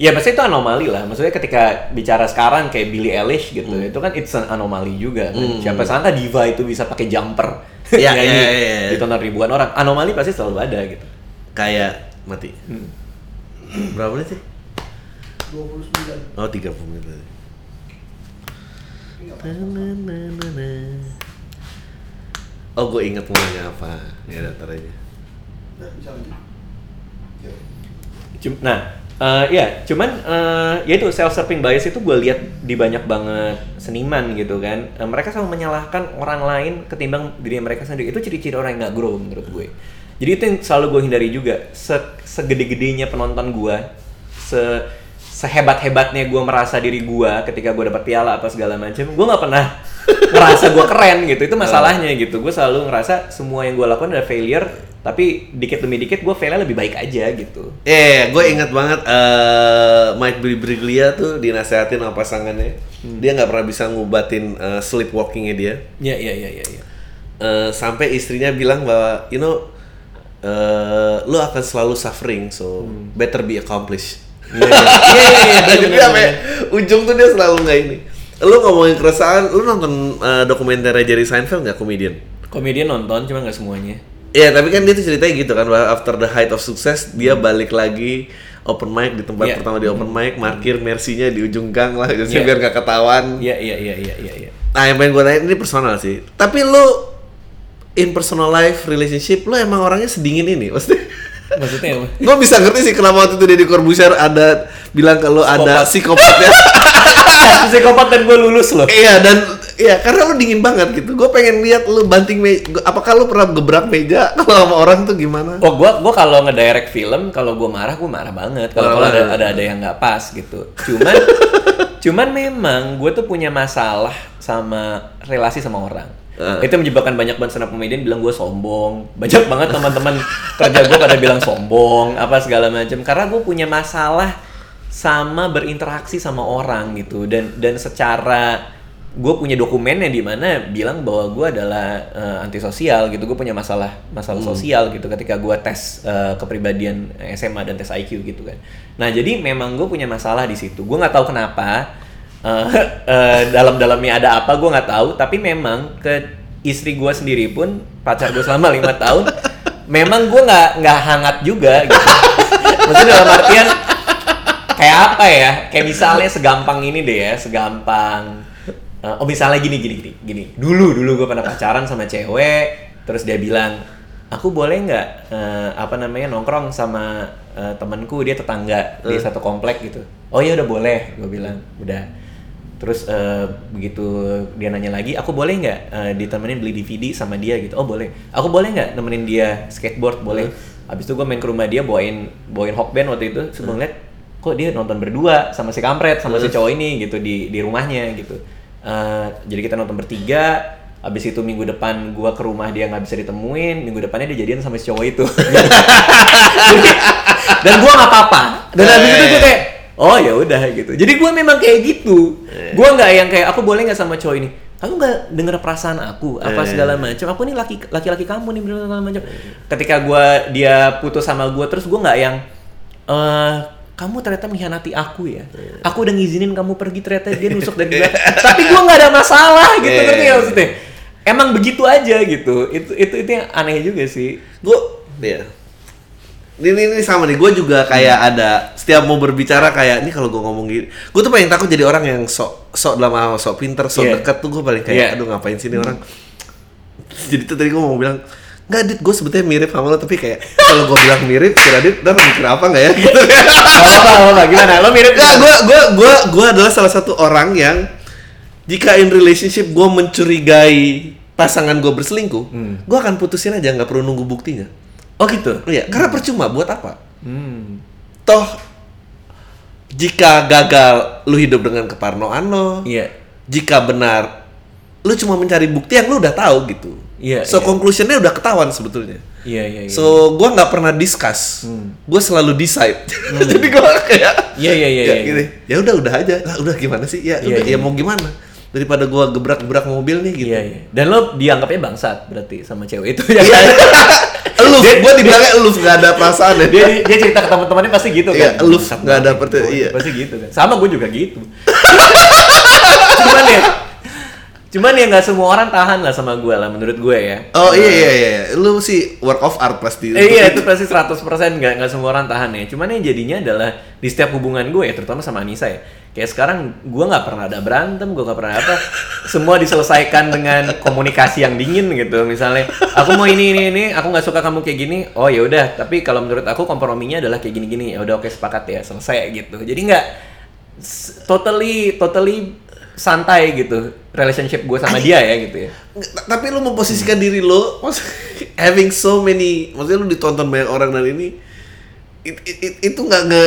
[SPEAKER 1] Ya maksudnya itu anomali lah. Maksudnya ketika bicara sekarang kayak Billie Eilish gitu,
[SPEAKER 2] Hmm.
[SPEAKER 1] itu kan it's an anomali juga kan. Siapa sangka diva itu bisa pakai jumper.
[SPEAKER 2] Iya,
[SPEAKER 1] nyanyi
[SPEAKER 2] iya, iya, iya.
[SPEAKER 1] Ditonton ribuan orang. Anomali pasti selalu ada gitu.
[SPEAKER 2] kayak mati.
[SPEAKER 1] Hmm.
[SPEAKER 2] Berapa menit sih?
[SPEAKER 3] 29
[SPEAKER 2] Oh 30 menit tadi. Oh gue inget mau nanya apa Ya udah, ntar aja
[SPEAKER 3] Udah, bisa lanjut
[SPEAKER 1] Nah, eh, ya, cuman eh, ya itu self-serving bias itu gue lihat di banyak banget seniman gitu kan. Eh, mereka selalu menyalahkan orang lain ketimbang diri mereka sendiri. Itu ciri-ciri orang yang nggak grow menurut gue. Jadi itu yang selalu gue hindari juga. Se- segede-gedenya penonton gue, se sehebat-hebatnya gue merasa diri gue ketika gue dapat piala apa segala macam, gue nggak pernah ngerasa gue keren gitu. Itu masalahnya gitu. Gue selalu ngerasa semua yang gue lakukan adalah failure, tapi dikit demi dikit gue failnya lebih baik aja gitu.
[SPEAKER 2] Eh, gue inget banget eh Mike Birbiglia tuh dinasehatin sama pasangannya. Dia nggak pernah bisa ngubatin eh, sleepwalkingnya dia.
[SPEAKER 1] Iya iya iya iya. Ya.
[SPEAKER 2] Eh, sampai istrinya bilang bahwa, you know, eh lu akan selalu suffering, so better be accomplished.
[SPEAKER 1] Iya iya iya.
[SPEAKER 2] Nah, Jadi sampai ujung tuh dia selalu nggak ini. Lu ngomongin keresahan, lu nonton eh, dokumenternya Jerry Seinfeld nggak komedian?
[SPEAKER 1] Komedian nonton cuma nggak semuanya.
[SPEAKER 2] Iya, tapi kan dia tuh ceritanya gitu kan, bahwa after the height of success dia balik lagi open mic di tempat
[SPEAKER 1] Iya.
[SPEAKER 2] pertama di open mic, markir mercy-nya di ujung gang lah, jadi
[SPEAKER 1] Iya.
[SPEAKER 2] biar gak ketahuan.
[SPEAKER 1] Iya iya iya iya iya. iya.
[SPEAKER 2] Nah, yang pengen gue tanya ini personal sih. Tapi lu in personal life relationship lu emang orangnya sedingin ini, maksudnya.
[SPEAKER 1] Maksudnya apa?
[SPEAKER 2] gue bisa ngerti sih kenapa waktu itu Deddy Corbuzier ada bilang kalau ada psikopat ya.
[SPEAKER 1] Psikopat dan gue lulus loh.
[SPEAKER 2] iya dan iya karena lu dingin banget gitu. Gue pengen lihat lu banting meja. Apakah lu pernah gebrak meja kalau sama orang tuh gimana?
[SPEAKER 1] Oh, gua gua kalau ngedirect film, kalau gua marah, gua marah banget. Kalau ada, ada ada yang nggak pas gitu. Cuman cuman memang gue tuh punya masalah sama relasi sama orang.
[SPEAKER 2] Eh.
[SPEAKER 1] Itu menyebabkan banyak banget stand up comedian bilang gue sombong. Banyak banget teman-teman kerja gue pada bilang sombong, apa segala macam. Karena gue punya masalah sama berinteraksi sama orang gitu. Dan dan secara gue punya dokumennya di mana bilang bahwa gue adalah eh, antisosial gitu. Gue punya masalah masalah sosial gitu ketika gue tes eh, kepribadian SMA dan tes IQ gitu kan. Nah jadi memang gue punya masalah di situ. Gue nggak tahu kenapa eh, eh, dalam-dalamnya ada apa gue nggak tahu. Tapi memang ke istri gue sendiri pun pacar gue selama lima tahun memang gue nggak nggak hangat juga gitu. Maksudnya dalam artian kayak apa ya? Kayak misalnya segampang ini deh ya segampang eh, oh misalnya gini gini gini gini. Dulu dulu gue pernah pacaran sama cewek terus dia bilang aku boleh nggak eh, apa namanya nongkrong sama eh, temanku dia tetangga di satu komplek gitu. Oh ya udah boleh gue bilang. Udah. Terus eh, begitu dia nanya lagi aku boleh nggak eh, ditemenin beli DVD sama dia gitu? Oh boleh. Aku boleh nggak nemenin dia skateboard? Boleh. Habis itu gue main ke rumah dia bawain bawain hokben waktu itu. Terus gue ngeliat kok dia nonton berdua sama si kampret sama si cowok ini gitu di di rumahnya gitu. Eh, jadi kita nonton bertiga habis itu minggu depan gua ke rumah dia nggak bisa ditemuin minggu depannya dia jadian sama si cowok itu. Dan gua nggak apa-apa. Dan habis itu gue kayak oh ya udah gitu. Jadi gua memang kayak gitu. Gua nggak yang kayak aku boleh nggak sama cowok ini? Aku nggak denger perasaan aku apa segala macam aku nih laki laki-laki kamu nih segala macam ketika gua dia putus sama gua terus gua nggak yang eh kamu ternyata mengkhianati aku ya. Aku udah ngizinin kamu pergi ternyata dia nusuk dari belakang. Tapi gua nggak ada masalah gitu
[SPEAKER 2] Iya,
[SPEAKER 1] ngerti
[SPEAKER 2] iya,
[SPEAKER 1] maksudnya? Emang begitu aja gitu. Itu itu itu yang aneh juga sih.
[SPEAKER 2] gue ya ini, ini sama nih gue juga kayak ada setiap mau berbicara kayak ini kalau gue ngomong gini gue tuh paling takut jadi orang yang sok sok dalam hal sok pinter sok
[SPEAKER 1] Iya.
[SPEAKER 2] dekat tuh gue paling kayak
[SPEAKER 1] Iya.
[SPEAKER 2] aduh ngapain sih ini orang jadi tuh tadi gue mau bilang nggak dit gue sebetulnya mirip sama lo tapi kayak kalau gue bilang mirip kira dit ntar mikir apa nggak ya gitu
[SPEAKER 1] Apa apa gimana? Lo mirip
[SPEAKER 2] Nggak, gue gue gue gue adalah salah satu orang yang jika in relationship gue mencurigai pasangan gue berselingkuh, gue akan putusin aja nggak perlu nunggu buktinya.
[SPEAKER 1] Oh gitu.
[SPEAKER 2] Iya, karena percuma buat apa?
[SPEAKER 1] Hmm.
[SPEAKER 2] Toh jika gagal lu hidup dengan keparnoan lo,
[SPEAKER 1] Iya.
[SPEAKER 2] jika benar lu cuma mencari bukti yang lu udah tahu gitu.
[SPEAKER 1] Iya,
[SPEAKER 2] So
[SPEAKER 1] iya.
[SPEAKER 2] conclusionnya udah ketahuan sebetulnya.
[SPEAKER 1] Iya iya iya.
[SPEAKER 2] So gue nggak pernah discuss, gue selalu decide. Jadi gue kayak
[SPEAKER 1] Iya iya iya.
[SPEAKER 2] ya,
[SPEAKER 1] iya.
[SPEAKER 2] gini, ya udah udah aja, lah udah gimana sih? Ya
[SPEAKER 1] Iya,
[SPEAKER 2] udah,
[SPEAKER 1] iya.
[SPEAKER 2] ya mau gimana? Daripada gue gebrak-gebrak mobil nih gitu.
[SPEAKER 1] Iya iya. Dan lo dianggapnya bangsat berarti sama cewek itu ya
[SPEAKER 2] Iya.
[SPEAKER 1] kan?
[SPEAKER 2] Eluf, gue dibilangnya eluf nggak ada perasaan ya.
[SPEAKER 1] dia dia cerita ke teman-temannya pasti gitu
[SPEAKER 2] Iya,
[SPEAKER 1] kan.
[SPEAKER 2] eluf, nggak ada
[SPEAKER 1] gitu.
[SPEAKER 2] iya.
[SPEAKER 1] Pasti gitu kan. Sama gue juga gitu. cuman ya cuman ya nggak semua orang tahan lah sama gue lah menurut gue ya.
[SPEAKER 2] Oh iya iya iya, lu sih work of art pasti.
[SPEAKER 1] Eh, iya itu pasti 100% nggak nggak semua orang tahan ya. Cuman yang jadinya adalah di setiap hubungan gue ya, terutama sama Anissa ya. Kayak sekarang gue nggak pernah ada berantem, gue nggak pernah apa. Semua diselesaikan dengan komunikasi yang dingin gitu. Misalnya, aku mau ini ini ini, aku nggak suka kamu kayak gini. Oh ya udah. Tapi kalau menurut aku komprominya adalah kayak gini gini. Ya udah oke sepakat ya selesai gitu. Jadi nggak totally totally santai gitu relationship gue sama dia ya gitu ya.
[SPEAKER 2] Tapi lu memposisikan diri lo, having so many, maksudnya lu ditonton banyak orang dan ini, it- it- it- itu nggak nge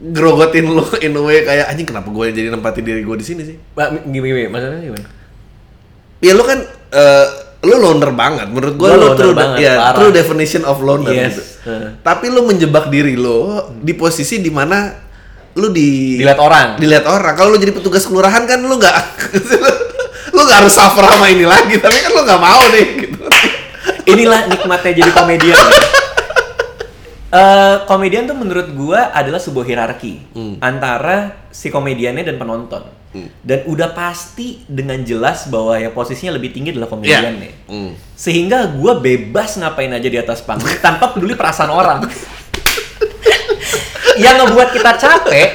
[SPEAKER 2] grogotin lo in a way kayak anjing kenapa gue jadi nempatin diri gue di sini sih?
[SPEAKER 1] Mbak, gimana, gimana? Maksudnya gimana?
[SPEAKER 2] Ya lu kan eh, lu loner banget menurut gue lu true
[SPEAKER 1] banget,
[SPEAKER 2] ya,
[SPEAKER 1] parah.
[SPEAKER 2] true definition of loner
[SPEAKER 1] Yes.
[SPEAKER 2] gitu.
[SPEAKER 1] Heeh.
[SPEAKER 2] Tapi lu menjebak diri lo di posisi di mana lu di
[SPEAKER 1] Dilihat orang.
[SPEAKER 2] dilihat orang. Kalau lu jadi petugas kelurahan kan lu nggak lu nggak harus suffer sama ini lagi, tapi kan lu nggak mau nih gitu.
[SPEAKER 1] inilah nikmatnya jadi komedian Eh, komedian tuh menurut gua adalah sebuah hierarki antara si komediannya dan penonton dan udah pasti dengan jelas bahwa ya posisinya lebih tinggi adalah komediannya
[SPEAKER 2] Hmm.
[SPEAKER 1] sehingga gua bebas ngapain aja di atas panggung tanpa peduli perasaan orang yang ngebuat kita capek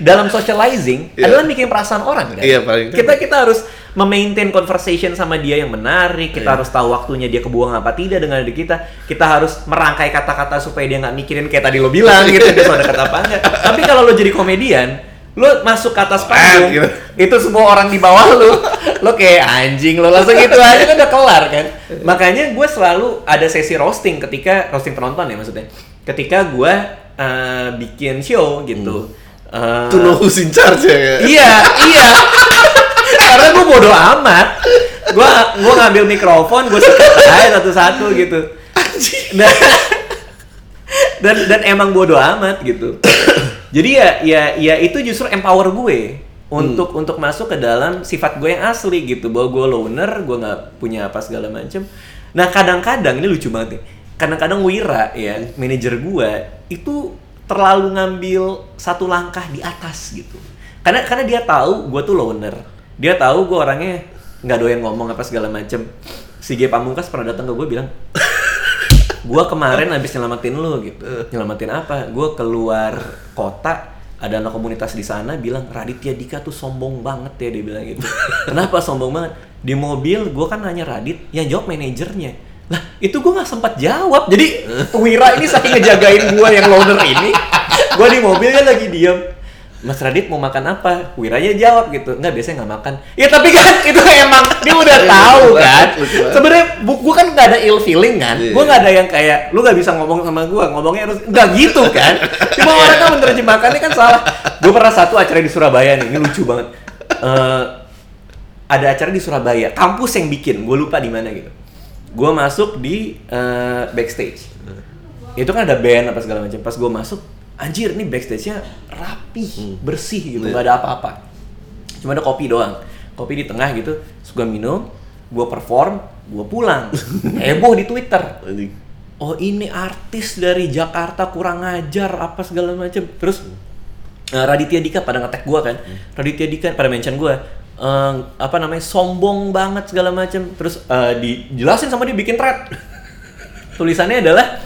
[SPEAKER 1] dalam socializing
[SPEAKER 2] Iya.
[SPEAKER 1] adalah mikirin perasaan orang kan?
[SPEAKER 2] Iya, paling
[SPEAKER 1] kita kita harus memaintain conversation sama dia yang menarik kita
[SPEAKER 2] Iya.
[SPEAKER 1] harus tahu waktunya dia kebuang apa tidak dengan adik kita kita harus merangkai kata-kata supaya dia nggak mikirin kayak tadi lo bilang gitu dia ada kata apa enggak tapi kalau lo jadi komedian lo masuk ke atas panggung
[SPEAKER 2] gitu.
[SPEAKER 1] itu semua orang di bawah lo lo kayak anjing lo langsung gitu aja kan udah kelar kan makanya gue selalu ada sesi roasting ketika roasting penonton ya maksudnya ketika gue eh, bikin show gitu Eh,
[SPEAKER 2] To know who's in charge ya.
[SPEAKER 1] Iya, iya. Karena gue bodoh amat. Gue gua ngambil mikrofon, gue sikat aja satu-satu gitu. Dan, dan dan emang bodoh amat gitu. Jadi ya ya ya itu justru empower gue untuk untuk masuk ke dalam sifat gue yang asli gitu bahwa gue loner, gue nggak punya apa segala macem. Nah kadang-kadang ini lucu banget nih. Kadang-kadang Wira ya manajer gue itu terlalu ngambil satu langkah di atas gitu. Karena karena dia tahu gue tuh loner. Dia tahu gue orangnya nggak doyan ngomong apa segala macem. Si G Pamungkas pernah datang ke gue bilang, gua kemarin habis nyelamatin lu gitu. Nyelamatin apa? Gua keluar kota ada anak komunitas di sana bilang Raditya Dika tuh sombong banget ya dia bilang gitu. Kenapa sombong banget? Di mobil gua kan nanya Radit yang jawab manajernya lah itu gua nggak sempat jawab jadi Wira ini saking ngejagain gua yang loner ini gua di mobilnya lagi diam Mas Radit mau makan apa? Wiranya jawab gitu. Enggak, biasanya nggak makan. Ya tapi kan itu emang dia udah tahu kan. Sebenarnya bu- gua kan nggak ada ill feeling kan.
[SPEAKER 2] Iya.
[SPEAKER 1] Gua nggak ada yang kayak lu nggak bisa ngomong sama gua, ngomongnya harus nggak gitu kan. Cuma orang kan menerjemahkannya kan salah. Gua pernah satu acara di Surabaya nih, ini lucu banget. Eh, ada acara di Surabaya, kampus yang bikin, gue lupa di mana gitu. Gue masuk di eh, backstage. Itu kan ada band apa segala macam. Pas gue masuk, anjir nih backstage-nya rapi, bersih gitu,
[SPEAKER 2] Iya.
[SPEAKER 1] nggak ada apa-apa. Cuma ada kopi doang. Kopi di tengah gitu, terus gue minum, gue perform, gue pulang. Heboh di Twitter. Oh ini artis dari Jakarta kurang ajar apa segala macam. Terus eh, Raditya Dika pada ngetek gua kan. Raditya Dika pada mention gua eh, apa namanya sombong banget segala macam. Terus eh, dijelasin sama dia bikin thread. Tulisannya adalah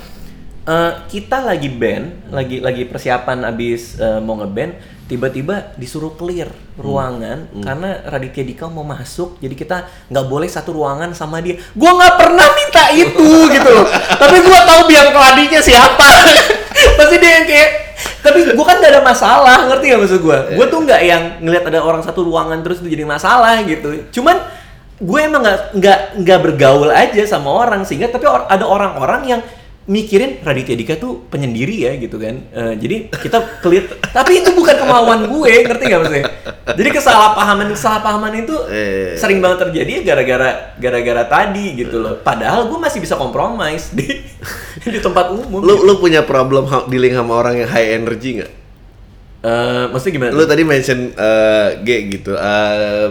[SPEAKER 1] eh, kita lagi band, lagi lagi persiapan abis eh, mau ngeband, tiba-tiba disuruh clear ruangan karena Raditya Dika mau masuk, jadi kita nggak boleh satu ruangan sama dia. Gua nggak pernah minta itu gitu loh. Tapi gua tahu biang keladinya siapa. Pasti dia yang kayak tapi gua kan gak ada masalah, ngerti gak maksud gua? Gua tuh nggak yang ngelihat ada orang satu ruangan terus itu jadi masalah gitu. Cuman gue emang nggak nggak nggak bergaul aja sama orang sehingga tapi or- ada orang-orang yang mikirin Raditya Dika tuh penyendiri ya gitu kan. Eh, jadi kita clear, tapi itu bukan kemauan gue, ngerti gak maksudnya? Jadi kesalahpahaman kesalahpahaman itu
[SPEAKER 2] Eh.
[SPEAKER 1] sering banget terjadi gara-gara gara-gara tadi gitu loh. Padahal gue masih bisa kompromis di di tempat umum.
[SPEAKER 2] Lu lu punya problem dealing sama orang yang high energy nggak?
[SPEAKER 1] Eh, maksudnya gimana?
[SPEAKER 2] Lu tadi mention eh, G gitu. Eh,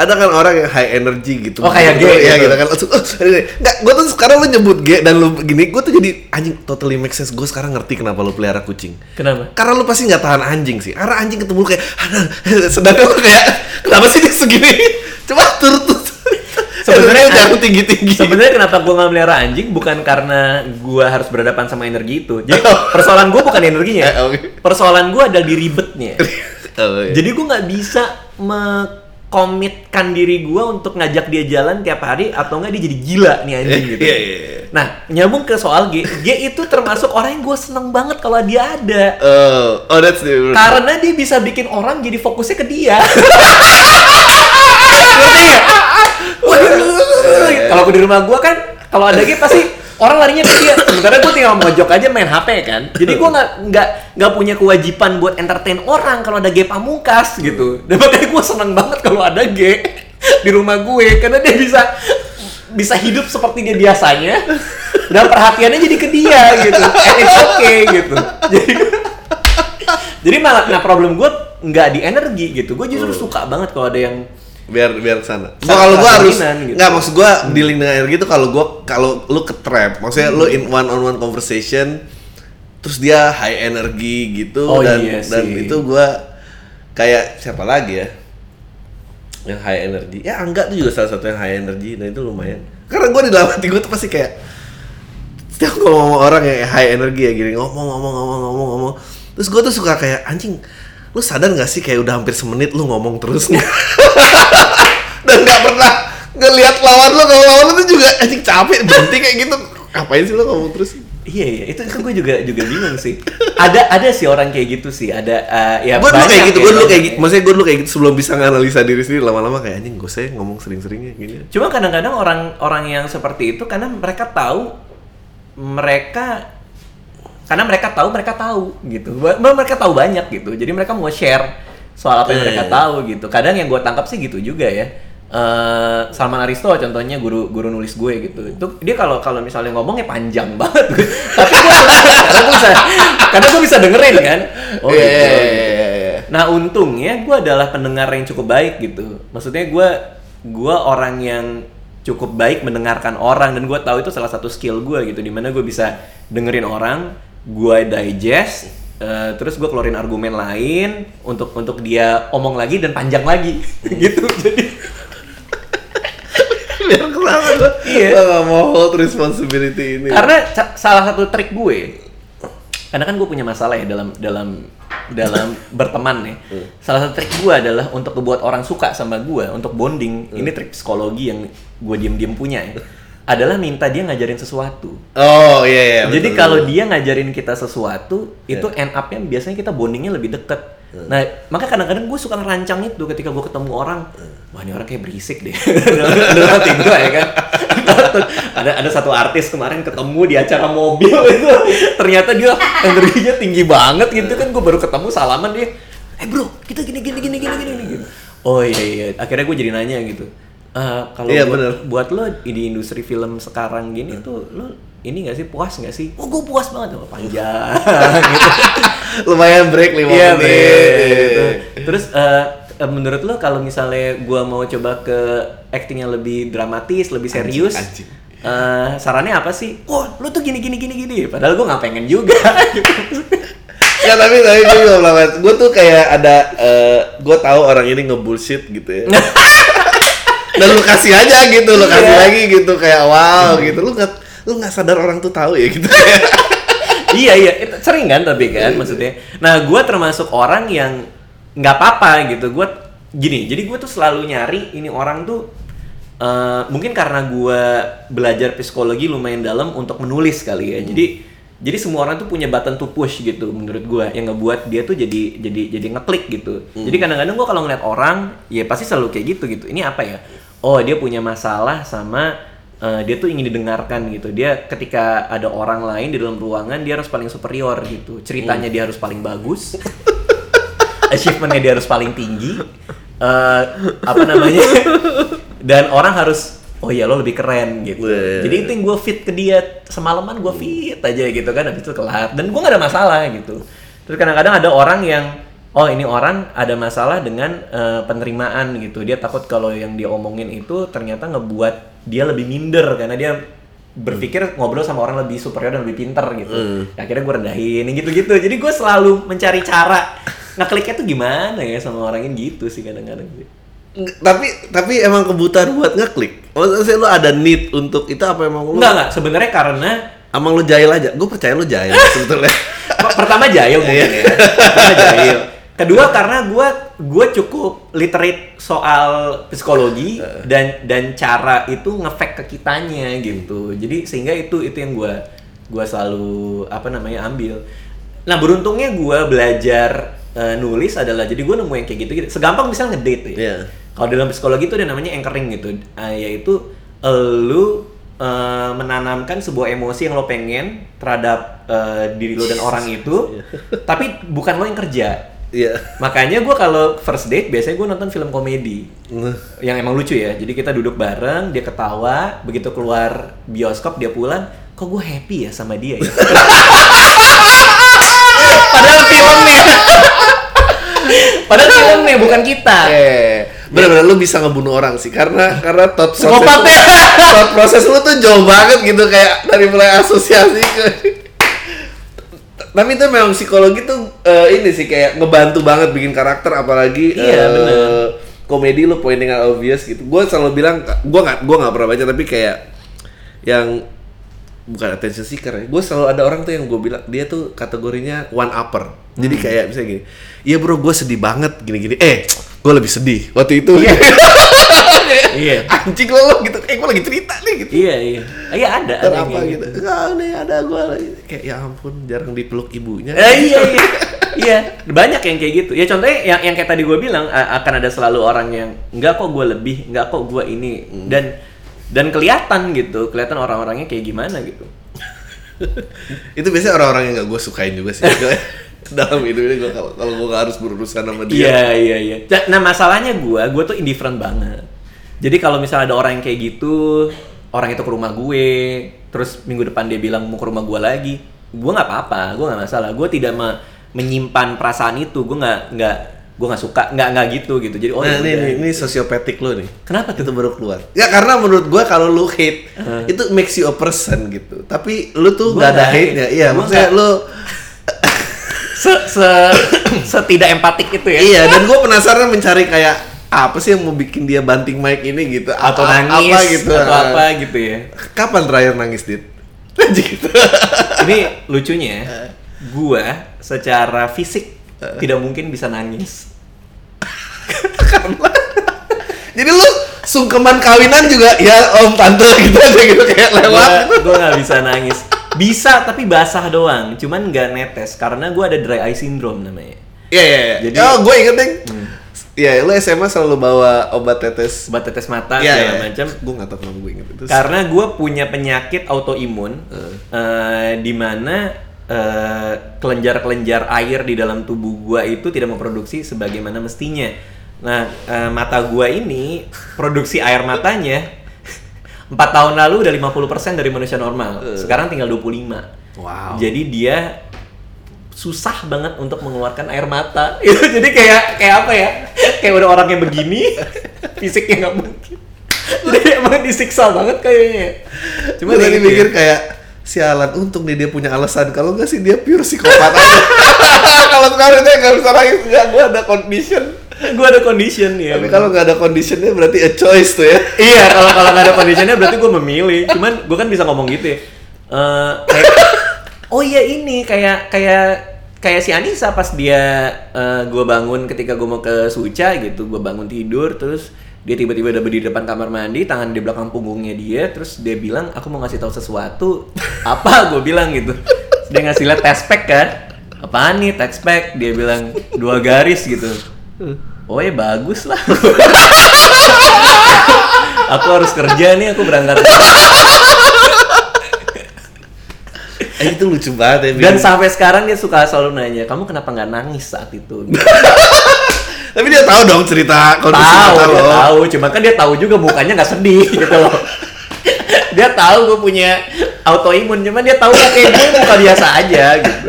[SPEAKER 2] ada kan orang yang high energy gitu.
[SPEAKER 1] Oh, kayak G
[SPEAKER 2] ya
[SPEAKER 1] gitu.
[SPEAKER 2] gitu kan. Langsung, oh, ini. Nggak, gue tuh sekarang lu nyebut G dan lu gini, gue tuh jadi anjing totally make sense. Gue sekarang ngerti kenapa lu pelihara kucing.
[SPEAKER 1] Kenapa?
[SPEAKER 2] Karena lu pasti nggak tahan anjing sih. Karena anjing ketemu lu kayak, sedangkan lu kayak, kenapa sih dia segini? Coba turut.
[SPEAKER 1] Sebenarnya
[SPEAKER 2] jangan tinggi tinggi.
[SPEAKER 1] Sebenarnya kenapa gue nggak melihara anjing bukan karena gue harus berhadapan sama energi itu. Jadi persoalan gue bukan energinya.
[SPEAKER 2] Eh, oke.
[SPEAKER 1] Persoalan gue adalah di ribetnya.
[SPEAKER 2] Oh, iya.
[SPEAKER 1] Jadi gue nggak bisa mekomitkan diri gue untuk ngajak dia jalan tiap hari atau nggak dia jadi gila nih anjing gitu.
[SPEAKER 2] Iya, iya, iya.
[SPEAKER 1] Nah nyambung ke soal G, G itu termasuk orang yang gue seneng banget kalau dia ada.
[SPEAKER 2] Oh, oh that's the
[SPEAKER 1] Karena dia bisa bikin orang jadi fokusnya ke dia. Ngerti nggak? Kalau di rumah gua kan, kalau ada game pasti orang larinya ke dia. Sementara gua tinggal mojok aja main HP kan. Jadi gua nggak nggak nggak punya kewajiban buat entertain orang kalau ada game pamungkas gitu. Dan makanya gua seneng banget kalau ada game di rumah gue karena dia bisa bisa hidup seperti dia biasanya dan perhatiannya jadi ke dia gitu. And it's okay gitu. Jadi jadi malah nah problem gue nggak di energi gitu. Gue justru suka banget kalau ada yang
[SPEAKER 2] biar biar ke sana.
[SPEAKER 1] Sa-
[SPEAKER 2] Gua kalau gua harus
[SPEAKER 1] gitu.
[SPEAKER 2] nggak maksud gua dealing dengan energi itu kalau gua kalau lu ke trap, maksudnya lu in one on one conversation terus dia high energi gitu
[SPEAKER 1] Oh,
[SPEAKER 2] dan
[SPEAKER 1] iya
[SPEAKER 2] dan itu gua kayak siapa lagi ya? Yang high energy. Ya Angga tuh juga salah satu yang high energy dan itu lumayan. Karena gua di dalam hati gua tuh pasti kayak setiap ngomong sama orang yang high energy ya gini ngomong ngomong ngomong ngomong ngomong. Terus gua tuh suka kayak anjing lu sadar gak sih kayak udah hampir semenit lu ngomong terus nih dan nggak pernah ngelihat lawan lu kalau lawan lu tuh juga anjing capek berhenti kayak gitu ngapain sih lu ngomong terus
[SPEAKER 1] Iya iya itu itu gue juga juga bingung sih. Ada ada sih orang kayak gitu sih. Ada eh, ya
[SPEAKER 2] gue dulu
[SPEAKER 1] banyak
[SPEAKER 2] kayak gitu
[SPEAKER 1] ya,
[SPEAKER 2] gue dulu kayak gitu
[SPEAKER 1] ya.
[SPEAKER 2] maksudnya gue dulu kayak gitu sebelum bisa nganalisa diri sendiri lama-lama kayak anjing gue saya ngomong sering-seringnya gini
[SPEAKER 1] Cuma kadang-kadang orang-orang yang seperti itu karena mereka tahu mereka karena mereka tahu mereka tahu gitu. Mereka tahu banyak gitu. Jadi mereka mau share soal apa yang
[SPEAKER 2] Iya,
[SPEAKER 1] mereka
[SPEAKER 2] iya.
[SPEAKER 1] tahu gitu. Kadang yang gue tangkap sih gitu juga ya. Eh, Salman Aristo contohnya guru guru nulis gue gitu. Itu dia kalau kalau misalnya ngomongnya panjang banget. Tapi gue karena gue bisa karena gue bisa dengerin kan. Oh
[SPEAKER 2] Iya,
[SPEAKER 1] gitu.
[SPEAKER 2] iya, iya, iya.
[SPEAKER 1] Nah untungnya gue adalah pendengar yang cukup baik gitu. Maksudnya gue gue orang yang cukup baik mendengarkan orang dan gue tahu itu salah satu skill gue gitu. Di mana gue bisa dengerin orang, gue digest, eh, terus gue keluarin argumen lain untuk untuk dia omong lagi dan panjang lagi. Gitu. Jadi.
[SPEAKER 2] Biar kenapa gue
[SPEAKER 1] Iya.
[SPEAKER 2] gue gak mau hold responsibility ini.
[SPEAKER 1] Karena salah satu trik gue karena kan gue punya masalah ya dalam dalam dalam berteman ya. Salah satu trik gue adalah untuk membuat orang suka sama gue untuk bonding. Ini trik psikologi yang gue diem-diem punya ya adalah minta dia ngajarin sesuatu.
[SPEAKER 2] Oh iya iya
[SPEAKER 1] jadi
[SPEAKER 2] betul,
[SPEAKER 1] kalau
[SPEAKER 2] betul.
[SPEAKER 1] dia ngajarin kita sesuatu itu end up-nya biasanya kita bondingnya lebih deket. Nah makanya kadang-kadang gue suka ngerancang itu ketika gue ketemu orang. Wah ini orang kayak berisik deh. Dalam hati gue ya kan? Ada ada satu artis kemarin ketemu di acara mobil itu. Ternyata dia energinya tinggi banget gitu kan. Gue baru ketemu salaman dia. Eh bro kita gini gini gini gini gini gini. Oh iya iya. Akhirnya gue jadi nanya gitu Eh, kalau
[SPEAKER 2] Iya,
[SPEAKER 1] buat, buat lo di industri film sekarang gini tuh lo ini gak sih puas gak sih? Oh gue puas banget oh, panjang gitu.
[SPEAKER 2] lumayan break lima
[SPEAKER 1] Iya
[SPEAKER 2] menit
[SPEAKER 1] bener, gitu. Terus eh, menurut lo kalau misalnya gua mau coba ke acting yang lebih dramatis, lebih serius,
[SPEAKER 2] anjing.
[SPEAKER 1] eh, sarannya apa sih? Oh lo tuh gini gini gini gini. Padahal gua nggak pengen juga.
[SPEAKER 2] Ya tapi tapi gue juga pernah gue tuh kayak ada eh gue tahu orang ini ngebullshit gitu ya. Dan lu kasih aja gitu, lu kasih
[SPEAKER 1] Iya.
[SPEAKER 2] lagi gitu kayak wow gitu. Lu nggak lu nggak sadar orang tuh tahu ya gitu.
[SPEAKER 1] iya iya. Itu sering kan tapi kan maksudnya. Nah gue termasuk orang yang nggak apa-apa gitu. Gue gini jadi gue tuh selalu nyari ini orang tuh eh, mungkin karena gue belajar psikologi lumayan dalam untuk menulis kali ya. Jadi jadi semua orang tuh punya button to push gitu menurut gue yang ngebuat dia tuh jadi jadi jadi ngeklik gitu. Jadi kadang-kadang gue kalau ngeliat orang ya pasti selalu kayak gitu gitu. Ini apa ya oh dia punya masalah sama eh, dia tuh ingin didengarkan gitu. Dia ketika ada orang lain di dalam ruangan dia harus paling superior gitu. Ceritanya dia harus paling bagus. Achievementnya dia harus paling tinggi. Eh, apa namanya? Dan orang harus oh iya lo lebih keren gitu.
[SPEAKER 2] Weh.
[SPEAKER 1] Jadi itu yang gue fit ke dia semalaman gue fit aja gitu kan habis itu kelar dan gue gak ada masalah gitu. Terus kadang-kadang ada orang yang oh ini orang ada masalah dengan eh, penerimaan gitu. Dia takut kalau yang dia omongin itu ternyata ngebuat dia lebih minder karena dia berpikir ngobrol sama orang lebih superior dan lebih pinter gitu. Akhirnya gue rendahin gitu-gitu. Jadi gue selalu mencari cara ngekliknya tuh gimana ya sama orang yang gitu sih kadang-kadang.
[SPEAKER 2] Nggak, tapi tapi emang kebutuhan buat ngeklik. Maksudnya lu ada need untuk itu apa emang lu?
[SPEAKER 1] Enggak enggak sebenarnya karena
[SPEAKER 2] Emang lu jahil aja. Gue percaya lu jahil sebetulnya.
[SPEAKER 1] Per- pertama jahil mungkin ya. Pertama jahil. Kedua karena gue gue cukup literate soal psikologi dan dan cara itu ngefek ke kitanya gitu. Jadi sehingga itu itu yang gue gua selalu apa namanya ambil. Nah beruntungnya gue belajar eh, nulis adalah jadi gue nemu yang kayak gitu gitu. Segampang misalnya ngedate ya.
[SPEAKER 2] Iya.
[SPEAKER 1] Kalau dalam psikologi itu ada namanya anchoring gitu, Eh, yaitu eh, lu eh, menanamkan sebuah emosi yang lo pengen terhadap eh, diri lo dan orang itu, tapi bukan lo yang kerja.
[SPEAKER 2] Iya.
[SPEAKER 1] Makanya gue kalau first date biasanya gue nonton film komedi
[SPEAKER 2] Nah,
[SPEAKER 1] yang emang lucu ya. Jadi kita duduk bareng, dia ketawa, begitu keluar bioskop dia pulang, kok gue happy ya sama dia ya. Padahal film nih. Padahal film nih bukan kita.
[SPEAKER 2] Eh, bener-bener lu bisa ngebunuh orang sih karena karena thought process
[SPEAKER 1] Psikopat ya.
[SPEAKER 2] thought process lu tuh jauh banget gitu kayak dari mulai asosiasi ke tapi itu memang psikologi tuh eh, ini sih kayak ngebantu banget bikin karakter apalagi
[SPEAKER 1] Iya, bener.
[SPEAKER 2] komedi lu pointing out obvious gitu gue selalu bilang gue nggak gue nggak pernah baca tapi kayak yang bukan attention seeker ya gue selalu ada orang tuh yang gue bilang dia tuh kategorinya one upper jadi
[SPEAKER 1] Hmm.
[SPEAKER 2] kayak misalnya gini iya bro gue sedih banget gini-gini eh gue lebih sedih waktu itu
[SPEAKER 1] Iya.
[SPEAKER 2] anjing lo lo gitu. Eh gue lagi cerita nih gitu.
[SPEAKER 1] Iya iya. Iya ada ada
[SPEAKER 2] apa gitu. enggak nih ada gue lagi. Kayak ya ampun jarang dipeluk ibunya.
[SPEAKER 1] Eh, iya iya. iya, banyak yang kayak gitu. Ya contohnya yang yang kayak tadi gue bilang akan ada selalu orang yang enggak kok gue lebih, enggak kok gue ini. Dan dan kelihatan gitu, kelihatan orang-orangnya kayak gimana gitu.
[SPEAKER 2] itu biasanya orang-orang yang gak gue sukain juga sih. Dalam hidup ini gue kalau kalau gue gak harus berurusan sama dia.
[SPEAKER 1] Iya iya iya. Nah masalahnya gue, gue tuh indifferent banget. Jadi kalau misalnya ada orang yang kayak gitu, orang itu ke rumah gue, terus minggu depan dia bilang mau ke rumah gue lagi, gue nggak apa-apa, gue nggak masalah. Gue tidak me- menyimpan perasaan itu, gue nggak nggak gue nggak suka, nggak nggak gitu gitu. Jadi oh
[SPEAKER 2] nah
[SPEAKER 1] ya
[SPEAKER 2] ini, ini, ini sosiopatik lo nih
[SPEAKER 1] Kenapa tuh?
[SPEAKER 2] itu baru keluar ya karena menurut gue kalau lu hate itu makes you a person gitu tapi lu tuh
[SPEAKER 1] Gua
[SPEAKER 2] gak ada
[SPEAKER 1] nggak
[SPEAKER 2] hate nya iya maksudnya
[SPEAKER 1] nggak-
[SPEAKER 2] lu
[SPEAKER 1] Se se setidak empatik itu ya.
[SPEAKER 2] iya dan gue penasaran mencari kayak apa sih yang mau bikin dia banting mic ini gitu
[SPEAKER 1] Atau
[SPEAKER 2] A-
[SPEAKER 1] nangis
[SPEAKER 2] apa gitu
[SPEAKER 1] atau apa gitu ya.
[SPEAKER 2] kapan terakhir nangis dit gitu
[SPEAKER 1] Ini lucunya, gua secara fisik tidak mungkin bisa nangis.
[SPEAKER 2] jadi lu sungkeman kawinan juga ya om tante gitu aja gitu kayak lewat
[SPEAKER 1] Gua nggak bisa nangis. Bisa tapi basah doang, cuman nggak netes karena gua ada dry eye syndrome namanya.
[SPEAKER 2] Iya iya iya.
[SPEAKER 1] Jadi-
[SPEAKER 2] oh gue inget deh. Iya, lu SMA selalu bawa obat tetes.
[SPEAKER 1] Obat tetes mata
[SPEAKER 2] Iya
[SPEAKER 1] segala
[SPEAKER 2] iya.
[SPEAKER 1] macam.
[SPEAKER 2] Gue nggak tahu kenapa gue inget itu.
[SPEAKER 1] Karena gue punya penyakit autoimun, eh, di mana eh, kelenjar-kelenjar air di dalam tubuh gue itu tidak memproduksi sebagaimana mestinya. Nah, eh, mata gue ini produksi air matanya empat tahun lalu udah 50% dari manusia normal. Sekarang tinggal 25.
[SPEAKER 2] Wow.
[SPEAKER 1] Jadi dia susah banget untuk mengeluarkan air mata. Itu jadi kayak kayak apa ya? Kayak udah orang yang begini, fisiknya nggak mungkin. Jadi emang disiksa banget kayaknya.
[SPEAKER 2] Cuma tadi
[SPEAKER 1] gitu
[SPEAKER 2] mikir
[SPEAKER 1] ya.
[SPEAKER 2] kayak sialan untung nih dia punya alasan kalau nggak sih dia pure psikopat aja. kalau sekarang dia nggak bisa nangis nggak gue ada condition.
[SPEAKER 1] gue ada condition ya.
[SPEAKER 2] Tapi kalau nggak ada conditionnya berarti a choice tuh ya.
[SPEAKER 1] iya kalau kalau nggak ada conditionnya berarti gue memilih. Cuman gue kan bisa ngomong gitu ya. Eh, kayak, oh iya ini kayak kayak kayak si Anissa pas dia gue bangun ketika gue mau ke Suca gitu, gue bangun tidur terus dia tiba-tiba udah berdiri di depan kamar mandi, tangan di belakang punggungnya dia, terus dia bilang aku mau ngasih tahu sesuatu. Apa? Gue bilang gitu. Terus dia ngasih lihat tespek kan. Apaan nih tespek? Dia bilang dua garis gitu. Oh ya bagus lah. aku harus kerja nih, aku berangkat.
[SPEAKER 2] Eh, itu lucu banget ya.
[SPEAKER 1] Dan sampai sekarang dia suka selalu nanya, kamu kenapa nggak nangis saat itu?
[SPEAKER 2] Tapi dia tahu dong cerita kondisi
[SPEAKER 1] tahu,
[SPEAKER 2] mata
[SPEAKER 1] dia
[SPEAKER 2] lo.
[SPEAKER 1] tahu. Cuma kan dia tahu juga mukanya nggak sedih gitu loh. dia tahu gue punya autoimun, cuman dia tahu kayak gue muka biasa aja gitu.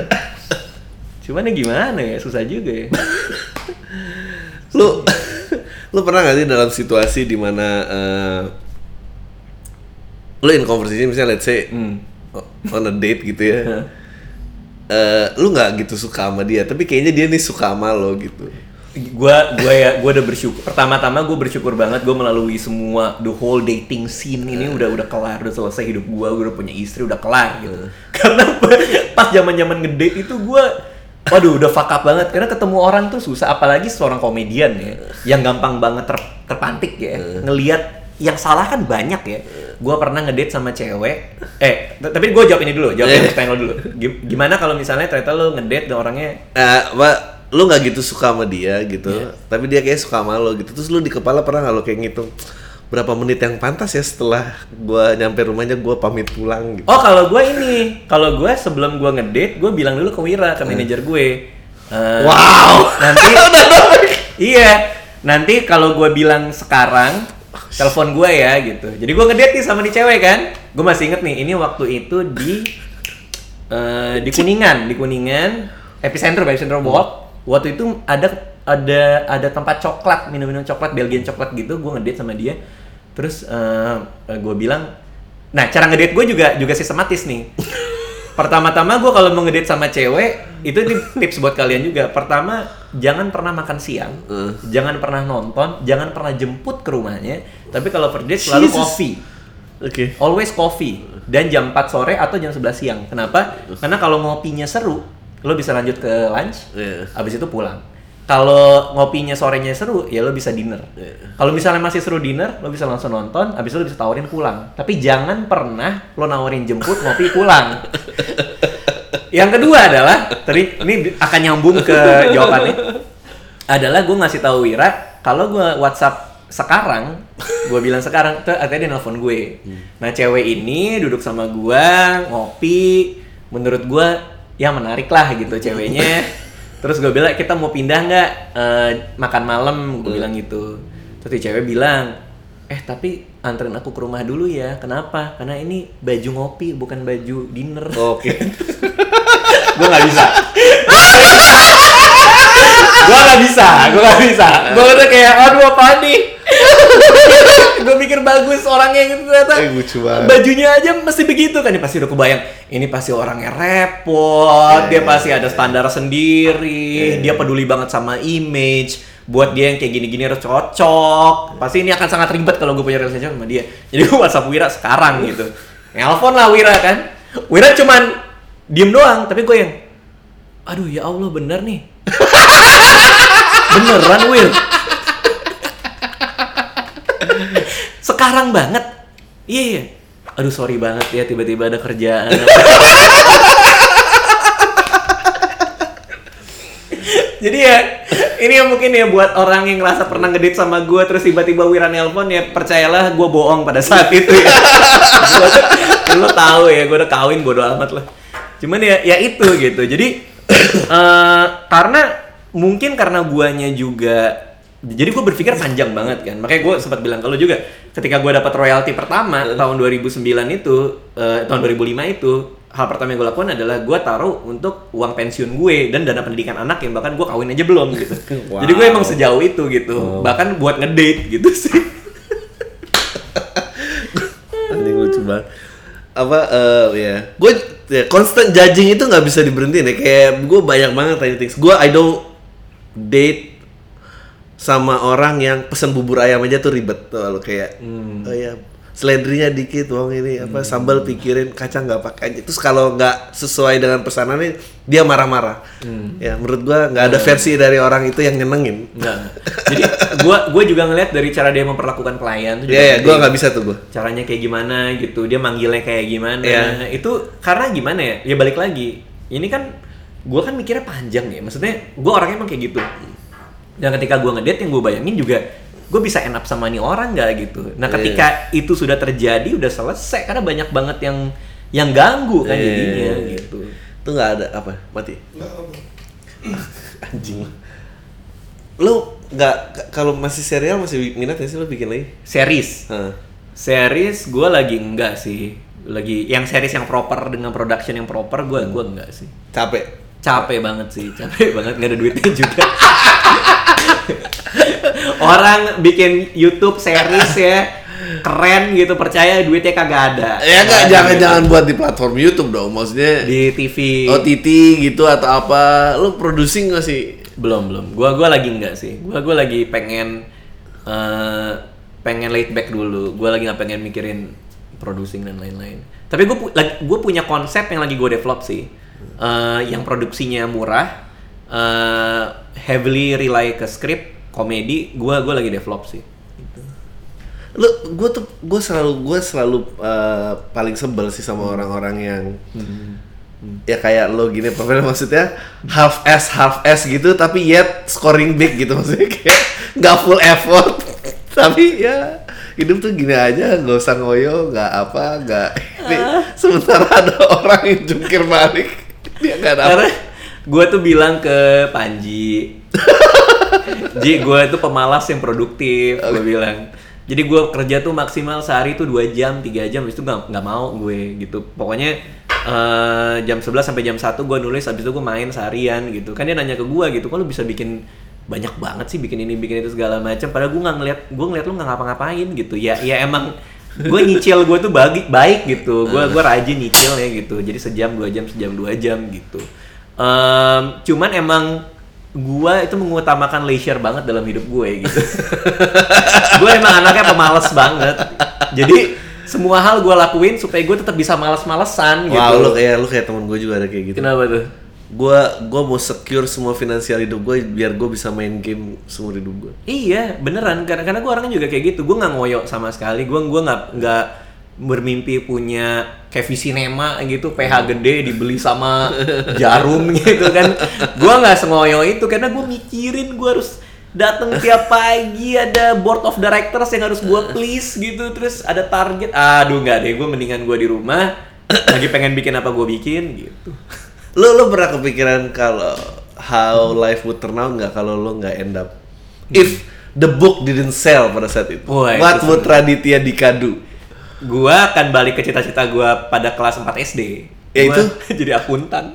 [SPEAKER 1] Cuman ya gimana ya, susah juga ya.
[SPEAKER 2] Lu lu pernah gak sih dalam situasi di mana eh lu in conversation misalnya let's say
[SPEAKER 1] Hmm.
[SPEAKER 2] On a date gitu ya. eh lu nggak gitu suka sama dia, tapi kayaknya dia nih suka sama lo gitu.
[SPEAKER 1] gua gua ya gua udah bersyukur. Pertama-tama gue bersyukur banget gue melalui semua the whole dating scene ini udah udah kelar udah selesai hidup gua gua udah punya istri udah kelar gitu. Karena pas zaman zaman ngedate itu gua waduh udah fuck up banget. Karena ketemu orang tuh susah apalagi seorang komedian ya yang gampang banget ter- terpantik ya ngelihat yang salah kan banyak ya gua pernah ngedate sama cewek eh tapi gue jawab ini dulu jawab yang pertanyaan lo dulu Gim- gimana kalau misalnya ternyata lo ngedate dan orangnya
[SPEAKER 2] Eh, apa lu nggak gitu suka sama dia gitu, tapi dia kayak suka sama lo gitu. Terus lu di kepala pernah nggak lo kayak ngitung berapa menit yang pantas ya setelah gua nyampe rumahnya gua pamit pulang gitu.
[SPEAKER 1] Oh kalau gue ini, kalau gue sebelum gue ngedate, gue bilang dulu ke Wira ke manajer gue. Eh,
[SPEAKER 2] Wow.
[SPEAKER 1] Nanti, iya, nanti kalau gue bilang sekarang, telepon gue ya gitu. Jadi gue ngedate nih sama nih cewek kan. Gue masih inget nih, ini waktu itu di eh, di Kuningan, di Kuningan, epicentrum, epicentrum walk. Waktu itu ada ada ada tempat coklat, minum-minum coklat, Belgian coklat gitu. Gue ngedate sama dia. Terus gue bilang, nah cara ngedate gue juga juga sistematis nih. Pertama-tama gue kalau mau ngedate sama cewek, itu nih tips buat kalian juga. Pertama, jangan pernah makan siang, jangan pernah nonton, jangan pernah jemput ke rumahnya. Tapi kalau first date selalu
[SPEAKER 2] Jesus.
[SPEAKER 1] coffee.
[SPEAKER 2] Oke.
[SPEAKER 1] Always coffee dan jam 4 sore atau jam 11 siang. Kenapa? Karena kalau ngopinya seru, lo bisa lanjut ke lunch,
[SPEAKER 2] Iya.
[SPEAKER 1] habis itu pulang. Kalau ngopinya sorenya seru, ya lo bisa dinner.
[SPEAKER 2] Iya.
[SPEAKER 1] Kalau misalnya masih seru dinner, lo bisa langsung nonton, habis itu lo bisa tawarin pulang. Tapi jangan pernah lo nawarin jemput ngopi pulang. Yang kedua adalah, tadi ini akan nyambung ke jawabannya. Adalah gue ngasih tahu Wira, kalau gue WhatsApp sekarang, gue bilang sekarang, tuh artinya dia nelfon gue. Nah cewek ini duduk sama gue, ngopi, menurut gue ya menarik lah gitu ceweknya. Terus gue bilang kita mau pindah nggak eh, makan malam, gue bilang gitu. Terus si cewek bilang, eh tapi anterin aku ke rumah dulu ya. Kenapa? Karena ini baju ngopi bukan baju dinner.
[SPEAKER 2] Oke.
[SPEAKER 1] gue nggak bisa. gue nggak bisa, gue nggak bisa. Gue udah kayak, aduh apa nih? gue pikir bagus orangnya gitu ternyata.
[SPEAKER 2] Eh, lucu banget.
[SPEAKER 1] Bajunya aja mesti begitu kan, ini pasti udah kebayang. Ini pasti orangnya repot, dia pasti ada standar sendiri, dia peduli banget sama image. Buat dia yang kayak gini-gini harus cocok. Pasti ini akan sangat ribet kalau gue punya relationship sama dia. Jadi gue WhatsApp Wira sekarang gitu. Nelpon lah Wira kan. Wira cuman diem doang, tapi gue yang aduh ya Allah bener nih. Beneran Will. Sekarang banget. Iya, iya. Aduh sorry banget ya tiba-tiba ada kerjaan. Jadi ya, ini yang mungkin ya buat orang yang ngerasa pernah ngedit sama gue terus tiba-tiba Wira nelpon ya percayalah gue bohong pada saat itu ya. Gua- lo tahu ya, gue udah kawin bodo amat lah. Cuman ya, ya itu gitu. Jadi eh karena mungkin karena guanya juga jadi gue berpikir panjang banget kan makanya gue sempat bilang kalau juga ketika gue dapat royalti pertama tahun 2009 itu eh, tahun 2005 itu hal pertama yang gue lakukan adalah gue taruh untuk uang pensiun gue dan dana pendidikan anak yang bahkan gue kawin aja belum gitu
[SPEAKER 2] Wow.
[SPEAKER 1] jadi gue emang sejauh itu gitu bahkan buat ngedate gitu sih
[SPEAKER 2] Anjing lucu banget. Apa eh ya. Gue ya constant judging itu nggak bisa diberhentiin ya. Kayak gue banyak banget tanya things. Gue I don't date sama orang yang pesen bubur ayam aja tuh ribet tuh lo kayak oh ya seledrinya dikit bawang ini apa sambal pikirin kacang nggak pakai terus kalau nggak sesuai dengan pesanannya dia marah-marah. Ya menurut gua nggak ada versi dari orang itu yang nyenengin.
[SPEAKER 1] Enggak. Jadi gue gue juga ngeliat dari cara dia memperlakukan klien tuh
[SPEAKER 2] ya ya
[SPEAKER 1] penting.
[SPEAKER 2] gua nggak bisa tuh gua.
[SPEAKER 1] Caranya kayak gimana gitu dia manggilnya kayak gimana.
[SPEAKER 2] Iya.
[SPEAKER 1] itu karena gimana ya? Ya balik lagi ini kan gue kan mikirnya panjang ya. Maksudnya gue orangnya emang kayak gitu dan ketika gue ngedate yang gue bayangin juga gue bisa enak sama nih orang nggak gitu nah
[SPEAKER 2] Iya.
[SPEAKER 1] ketika itu sudah terjadi udah selesai karena banyak banget yang yang ganggu kan
[SPEAKER 2] Iya.
[SPEAKER 1] jadinya gitu
[SPEAKER 2] Itu nggak ada apa? Mati. Anjing. Lu nggak kalau masih serial masih minat nggak sih lu bikin lagi?
[SPEAKER 1] series
[SPEAKER 2] Hah.
[SPEAKER 1] series gue lagi enggak sih lagi yang series yang proper dengan production yang proper gue gue enggak sih
[SPEAKER 2] Capek.
[SPEAKER 1] capek banget sih capek banget nggak ada duitnya juga orang bikin YouTube series ya keren gitu percaya duitnya kagak ada
[SPEAKER 2] Ya nggak
[SPEAKER 1] Nggak ada
[SPEAKER 2] jangan
[SPEAKER 1] duitnya.
[SPEAKER 2] jangan buat di platform YouTube dong. Maksudnya
[SPEAKER 1] di TV
[SPEAKER 2] OTT gitu atau apa? Lu producing nggak sih?
[SPEAKER 1] belum belum gua gua lagi enggak sih gua gua lagi pengen eh, pengen laid back dulu gua lagi nggak pengen mikirin producing dan lain-lain tapi gue gue punya konsep yang lagi gue develop sih Eh, yang produksinya murah eh, heavily rely ke script komedi gua gua lagi develop sih.
[SPEAKER 2] Lu gue tuh gue selalu gue selalu uh, paling sebel sih sama orang-orang yang ya kayak lo gini profil maksudnya half s half s gitu tapi yet scoring big gitu maksudnya kayak nggak full effort. Tapi ya hidup tuh gini aja nggak usah ngoyo nggak apa nggak. Ini sementara ada orang yang jungkir balik. Dia nggak
[SPEAKER 1] karena
[SPEAKER 2] dapat
[SPEAKER 1] gue tuh bilang ke Panji. Ji gue tuh pemalas yang produktif gue bilang. Jadi gue kerja tuh maksimal sehari tuh dua jam tiga jam habis itu nggak nggak mau gue gitu. Pokoknya eh, jam 11 sampai jam 1 gue nulis habis itu gue main seharian gitu. Kan dia nanya ke gue gitu kok lu bisa bikin banyak banget sih bikin ini bikin itu segala macam? Padahal gue nggak ngeliat gue ngeliat lu nggak ngapa-ngapain gitu. Ya ya emang gue nyicil gue tuh bagi baik gitu. Gue gue rajin nyicil ya gitu. Jadi sejam dua jam sejam dua jam gitu Em, cuman emang gue itu mengutamakan leisure banget dalam hidup gue gitu gue emang anaknya pemalas banget jadi semua hal gue lakuin supaya gue tetap bisa malas-malesan gitu
[SPEAKER 2] Wah, lu kayak lu kayak temen gue juga ada kayak gitu.
[SPEAKER 1] kenapa tuh
[SPEAKER 2] Gua gua mau secure semua finansial hidup gue biar gue bisa main game seumur hidup gue.
[SPEAKER 1] Iya, beneran. Karena karena gue orangnya juga kayak gitu. Gue nggak ngoyo sama sekali. Gue gua nggak nggak bermimpi punya kayak Visinema gitu, PH gede dibeli sama Jarum gitu kan. Gue nggak sengoyo itu karena gue mikirin gue harus datang tiap pagi ada board of directors yang harus gue please gitu terus ada target aduh nggak deh gue mendingan gue di rumah lagi pengen bikin apa gue bikin gitu
[SPEAKER 2] Lu lu pernah kepikiran kalau how life would turn out nggak kalau lu nggak end up if the book didn't sell pada saat itu?
[SPEAKER 1] Wah, itu
[SPEAKER 2] What would. Raditya Dikadu?
[SPEAKER 1] Gua akan balik ke cita-cita gua pada kelas 4 SD.
[SPEAKER 2] Ya
[SPEAKER 1] Gua
[SPEAKER 2] itu?
[SPEAKER 1] jadi akuntan.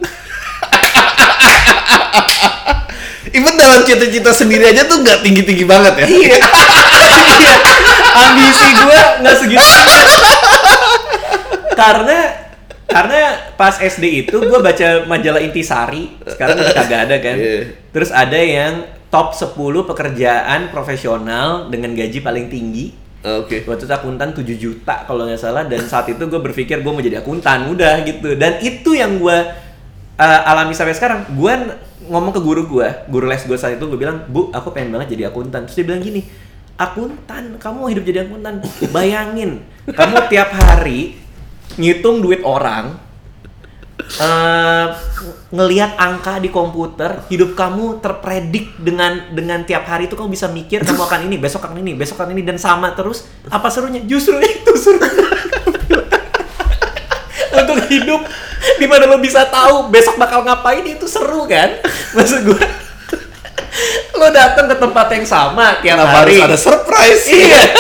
[SPEAKER 2] Even dalam cita-cita sendiri aja tuh nggak tinggi-tinggi banget ya?
[SPEAKER 1] Iya. Iya. Ambisi gua nggak segitu. karena karena pas SD itu gua baca majalah Intisari, sekarang udah kagak ada kan.
[SPEAKER 2] Iya.
[SPEAKER 1] Terus ada yang top 10 pekerjaan profesional dengan gaji paling tinggi.
[SPEAKER 2] Oke.
[SPEAKER 1] Waktu itu akuntan 7 juta kalau nggak salah dan saat itu gue berpikir gue mau jadi akuntan udah gitu. Dan itu yang gue uh, alami sampai sekarang. Gue ngomong ke guru gue guru les gue saat itu gue bilang bu aku pengen banget jadi akuntan. Terus dia bilang gini akuntan? Kamu hidup jadi akuntan? Bayangin kamu tiap hari ngitung duit orang eh ngelihat angka di komputer hidup kamu terpredik dengan dengan tiap hari itu kamu bisa mikir kamu akan ini besok akan ini besok akan ini dan sama terus. Apa serunya? Justru itu serunya. Untuk hidup di mana lo bisa tahu besok bakal ngapain itu seru kan? Maksud gue lo datang ke tempat yang sama tiap
[SPEAKER 2] Kenapa
[SPEAKER 1] hari.
[SPEAKER 2] harus ada surprise?
[SPEAKER 1] Iya.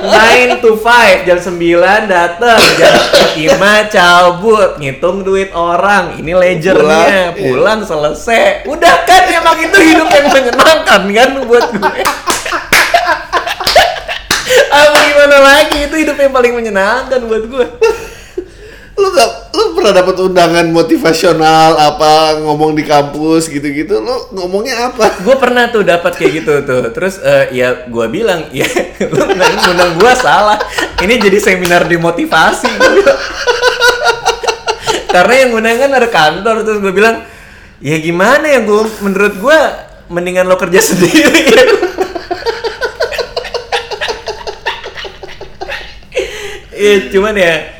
[SPEAKER 1] 9 to 5 jam 9 datang jam 5 cabut ngitung duit orang. Ini ledgernya
[SPEAKER 2] Pulang, iya.
[SPEAKER 1] pulang selesai. Udah kan emang itu hidup yang menyenangkan kan buat gue. Apa gimana lagi? Itu hidup yang paling menyenangkan buat gue
[SPEAKER 2] lu gak, lu pernah dapat undangan motivasional apa ngomong di kampus gitu-gitu? Lu ngomongnya apa?
[SPEAKER 1] Gue pernah tuh dapat kayak gitu tuh. Terus eh, ya gue bilang ya lu ngundang gue salah. Ini jadi seminar dimotivasi bilang. karena yang ngundang kan ada kantor terus gue bilang ya gimana ya gue menurut gue mendingan lo kerja sendiri. Iya, cuman ya,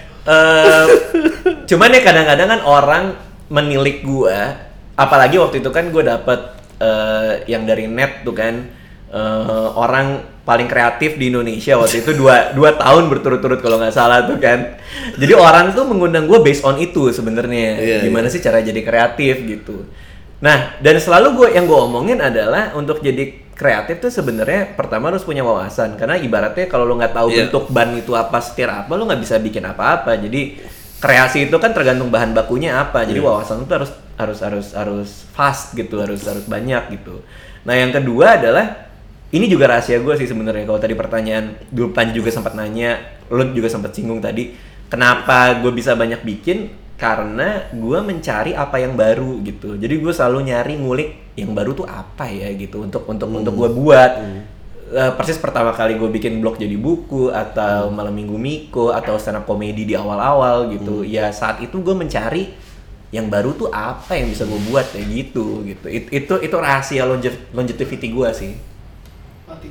[SPEAKER 1] cuman ya kadang-kadang kan orang menilik gua, apalagi waktu itu kan gue dapet eh, yang dari net tuh kan, eh, orang paling kreatif di Indonesia waktu itu dua, dua tahun berturut-turut kalau nggak salah tuh kan. Jadi orang tuh mengundang gue based on itu sebenarnya.
[SPEAKER 2] Iya,
[SPEAKER 1] Gimana sih cara jadi kreatif gitu. Nah, dan selalu gue yang gue omongin adalah untuk jadi kreatif tuh sebenarnya pertama harus punya wawasan. Karena ibaratnya kalau lo nggak tahu
[SPEAKER 2] Iya.
[SPEAKER 1] bentuk ban itu apa setir apa lo nggak bisa bikin apa-apa. Jadi kreasi itu kan tergantung bahan bakunya apa. Jadi wawasan itu harus harus harus harus fast gitu harus harus banyak gitu. Nah yang kedua adalah ini juga rahasia gue sih sebenarnya. Kalau tadi pertanyaan dulu Pan juga sempat nanya lo juga sempat singgung tadi kenapa gue bisa banyak bikin karena gue mencari apa yang baru gitu. Jadi gue selalu nyari ngulik yang baru tuh apa ya gitu untuk untuk untuk gue buat. Eh, persis pertama kali gue bikin blog jadi buku atau malam minggu Miko atau stand up comedy di awal-awal gitu. Ya saat itu gue mencari yang baru tuh apa yang bisa gue buat kayak gitu gitu. It- itu itu rahasia longe- longevity gue sih.
[SPEAKER 3] Mati.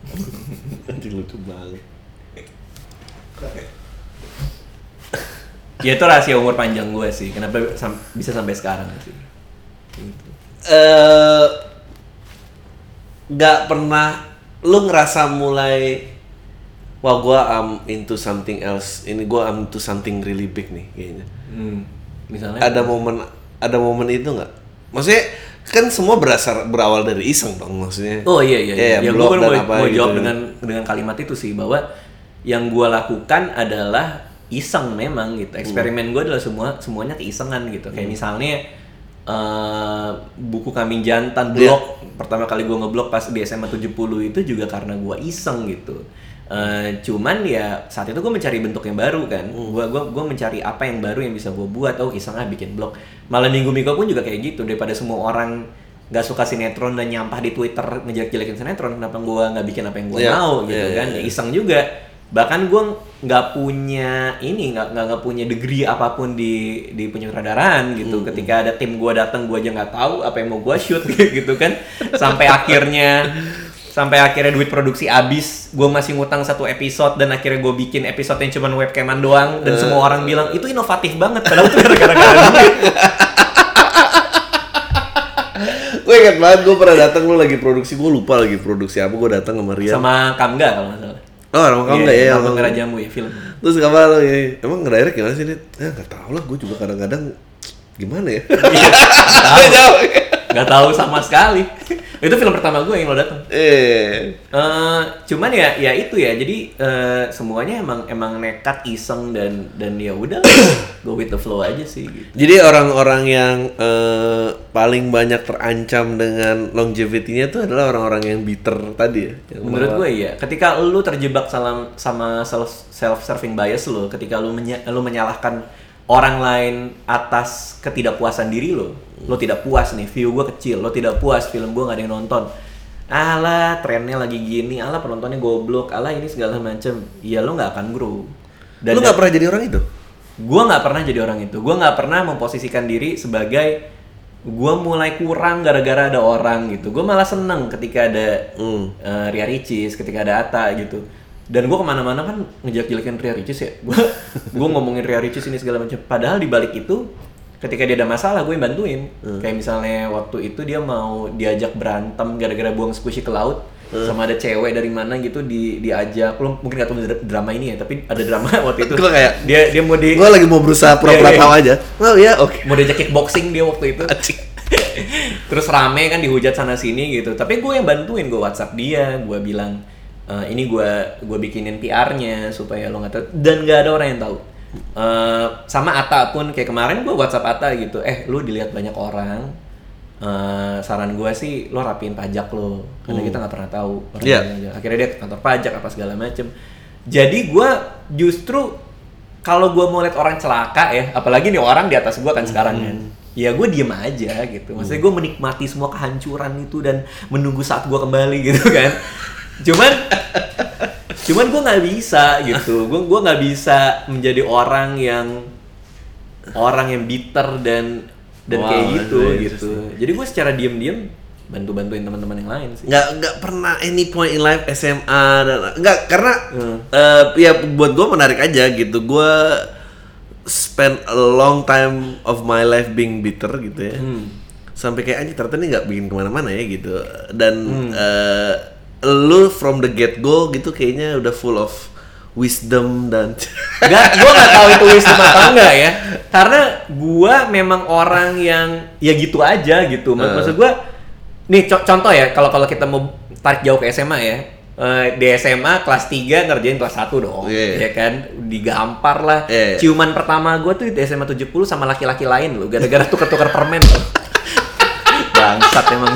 [SPEAKER 2] Anjing lucu banget.
[SPEAKER 1] Ya itu rahasia umur panjang gue sih kenapa sam- bisa sampai sekarang sih gitu.
[SPEAKER 2] eh nggak pernah lu ngerasa mulai wah gua am into something else ini gua am into something really big nih kayaknya
[SPEAKER 1] Hmm, misalnya
[SPEAKER 2] ada momen ada momen itu nggak maksudnya kan semua berasal berawal dari iseng dong maksudnya
[SPEAKER 1] Oh iya iya.
[SPEAKER 2] Iya,
[SPEAKER 1] iya. Ya, gue baru
[SPEAKER 2] dan
[SPEAKER 1] mau,
[SPEAKER 2] apa
[SPEAKER 1] mau
[SPEAKER 2] gitu.
[SPEAKER 1] jawab dengan dengan kalimat itu sih bahwa yang gue lakukan adalah iseng memang gitu.
[SPEAKER 2] Hmm.
[SPEAKER 1] Eksperimen gue adalah semua semuanya keisengan gitu. Kayak misalnya eh buku kambing jantan
[SPEAKER 2] Iya.
[SPEAKER 1] blog pertama kali gue ngeblog pas di SMA 70 itu juga karena gue iseng gitu. Eh, cuman ya saat itu gue mencari bentuk yang baru kan.
[SPEAKER 2] Hmm.
[SPEAKER 1] Gua gua gua mencari apa yang baru yang bisa gue buat. Oh iseng ah bikin blog. Malam minggu minggu pun juga kayak gitu daripada semua orang nggak suka sinetron dan nyampah di Twitter ngejelek-jelekin sinetron kenapa gua nggak bikin apa yang gua
[SPEAKER 2] Iya,
[SPEAKER 1] mau gitu
[SPEAKER 2] iya,
[SPEAKER 1] kan
[SPEAKER 2] iya.
[SPEAKER 1] ya iseng juga bahkan gua nggak punya ini nggak nggak punya degree apa pun di di penyutradaraan gitu. Ketika ada tim gua datang gua aja nggak tahu apa yang mau gua shoot gitu kan. Sampai akhirnya sampai akhirnya duit produksi habis gue masih ngutang satu episode dan akhirnya gue bikin episode yang cuma webcaman doang. Dan semua orang bilang itu inovatif banget padahal itu gara-gara duit
[SPEAKER 2] gue ingat banget gue pernah datang lu lagi produksi gue lupa lagi produksi apa gue datang sama Rian.
[SPEAKER 1] Sama Kamga kalau nggak salah
[SPEAKER 2] oh orang kamu nggak ya
[SPEAKER 1] Iya, Lambang Merah Jamu ya film.
[SPEAKER 2] terus kabar lu ya emang ngedirect gimana sih Dit? ya nggak tahu lah gue juga kadang-kadang gimana ya
[SPEAKER 1] Tahu. Gak tahu sama sekali. Itu film pertama gue yang lo datang.
[SPEAKER 2] eh
[SPEAKER 1] Eh, cuman ya ya itu ya. Jadi eh, semuanya emang emang nekat iseng dan dan ya udah go with the flow aja sih gitu.
[SPEAKER 2] Jadi orang-orang yang eh, paling banyak terancam dengan longevity-nya itu adalah orang-orang yang bitter tadi ya. Yang
[SPEAKER 1] Menurut gue ya, ketika lu terjebak salam sama self self serving bias lo, ketika lu menya- lu menyalahkan orang lain atas ketidakpuasan diri lo, lo tidak puas nih, view gue kecil, lo tidak puas, film gue gak ada yang nonton. Alah, trennya lagi gini, alah penontonnya goblok, alah ini segala macem. Ya lo nggak akan grow.
[SPEAKER 2] lu nggak pernah jadi orang itu?
[SPEAKER 1] gue nggak pernah jadi orang itu gue nggak pernah memposisikan diri sebagai gue mulai kurang gara-gara ada orang gitu gue malah seneng ketika ada
[SPEAKER 2] Hmm.
[SPEAKER 1] eh, Ria Ricis ketika ada Ata gitu dan gue ke mana-mana kan ngejek-jelekin Ria Ricis ya. Gue gue ngomongin Ria Ricis ini segala macam. Padahal di balik itu ketika dia ada masalah gue yang bantuin. Kayak misalnya waktu itu dia mau diajak berantem gara-gara buang squishy ke laut sama ada cewek dari mana gitu di diajak. Lo mungkin gak dra- drama ini ya tapi ada drama waktu itu.
[SPEAKER 2] Gua kayak-
[SPEAKER 1] dia dia mau di
[SPEAKER 2] Gue lagi mau berusaha pura-pura
[SPEAKER 1] Iya, iya.
[SPEAKER 2] tahu aja. Oh ya, oke.
[SPEAKER 1] mau diajak kickboxing dia waktu itu. Terus rame kan dihujat sana sini gitu. Tapi gue yang bantuin gue WhatsApp dia gue bilang "Eh, ini gue gue bikinin PR-nya supaya lo nggak tahu dan nggak ada orang yang tahu. Eh, sama Ata pun kayak kemarin gue WhatsApp Ata gitu eh lu dilihat banyak orang Eh, saran gue sih lo rapiin pajak lo karena kita nggak pernah tahu aja. akhirnya dia ke kantor pajak apa segala macem. Jadi gue justru kalau gue mau lihat orang celaka ya apalagi nih orang di atas gue kan sekarang kan ya gue diem aja gitu. Maksudnya gue menikmati semua kehancuran itu dan menunggu saat gue kembali gitu kan cuman cuman gue nggak bisa gitu gue gua nggak bisa menjadi orang yang orang yang bitter dan dan
[SPEAKER 2] Wow,
[SPEAKER 1] kayak gitu gitu jadi gue secara diem-diem bantu bantuin teman-teman yang lain sih
[SPEAKER 2] Nggak nggak pernah any point in life SMA dan nggak karena
[SPEAKER 1] Hmm.
[SPEAKER 2] eh, ya buat gue menarik aja gitu. Gue spend a long time of my life being bitter gitu ya.
[SPEAKER 1] Hmm.
[SPEAKER 2] sampai kayak anjing ternyata ini nggak bikin ke mana-mana ya gitu dan eh, lu from the get go gitu kayaknya udah full of wisdom dan
[SPEAKER 1] Enggak, gua nggak tahu itu wisdom atau enggak ya. Karena gua memang orang yang ya gitu aja gitu. Mak-
[SPEAKER 2] Eh.
[SPEAKER 1] Maksud gua nih co- contoh ya kalau kalau kita mau tarik jauh ke SMA ya. eh, di SMA kelas 3 ngerjain kelas 1 dong.
[SPEAKER 2] Iya.
[SPEAKER 1] Ya kan? Digampar lah.
[SPEAKER 2] Iya.
[SPEAKER 1] Ciuman pertama gua tuh di SMA 70 sama laki-laki lain loh gara-gara tuker-tuker permen loh. Bangsat emang.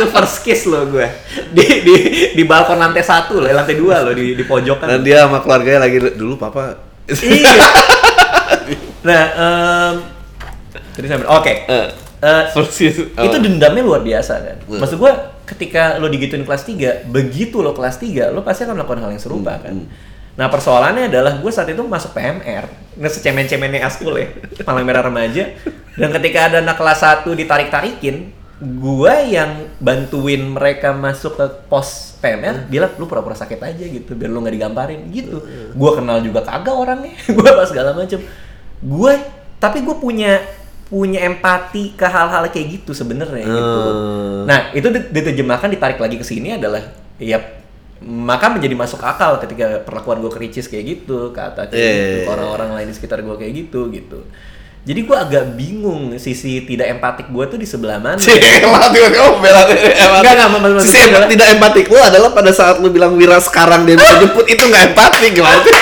[SPEAKER 1] Itu first kiss loh gue di di di balkon lantai satu loh lantai dua loh di di pojokan
[SPEAKER 2] dan dia sama keluarganya lagi dulu papa
[SPEAKER 1] iya. Nah, em, tadi sampai oke.
[SPEAKER 2] Eh,
[SPEAKER 1] Eh,
[SPEAKER 2] first kiss.
[SPEAKER 1] itu
[SPEAKER 2] Oh.
[SPEAKER 1] dendamnya luar biasa kan.
[SPEAKER 2] Hmm.
[SPEAKER 1] Maksud gua ketika lo digituin kelas 3, begitu lo kelas 3, lo pasti akan melakukan hal yang serupa
[SPEAKER 2] Hmm,
[SPEAKER 1] kan. Nah, persoalannya adalah gue saat itu masuk PMR, nggak secemen-cemennya askul ya, Palang Merah Remaja. Dan ketika ada anak kelas 1 ditarik-tarikin, gue yang bantuin mereka masuk ke pos PMR bilang lu pura-pura sakit aja gitu biar lu nggak digamparin gitu. Gue kenal juga kagak orangnya gue pas segala macem. Gue tapi gue punya punya empati ke hal-hal kayak gitu sebenarnya gitu.
[SPEAKER 2] Hmm.
[SPEAKER 1] nah itu di- diterjemahkan ditarik lagi ke sini adalah ya maka menjadi masuk akal ketika perlakuan gue ke Ricis kayak gitu ke Atta kayak
[SPEAKER 2] Iya,
[SPEAKER 1] gitu
[SPEAKER 2] iya, iya.
[SPEAKER 1] orang-orang lain di sekitar gue kayak gitu gitu jadi gue agak bingung sisi tidak empatik gue tuh di sebelah mana
[SPEAKER 2] Cila tiba-tiba membela
[SPEAKER 1] Enggak, enggak, mak- mak-
[SPEAKER 2] Sisi
[SPEAKER 1] adalah-
[SPEAKER 2] tidak empatik lu adalah pada saat lu bilang Wira sekarang dia bisa jemput itu nggak empatik gimana sih?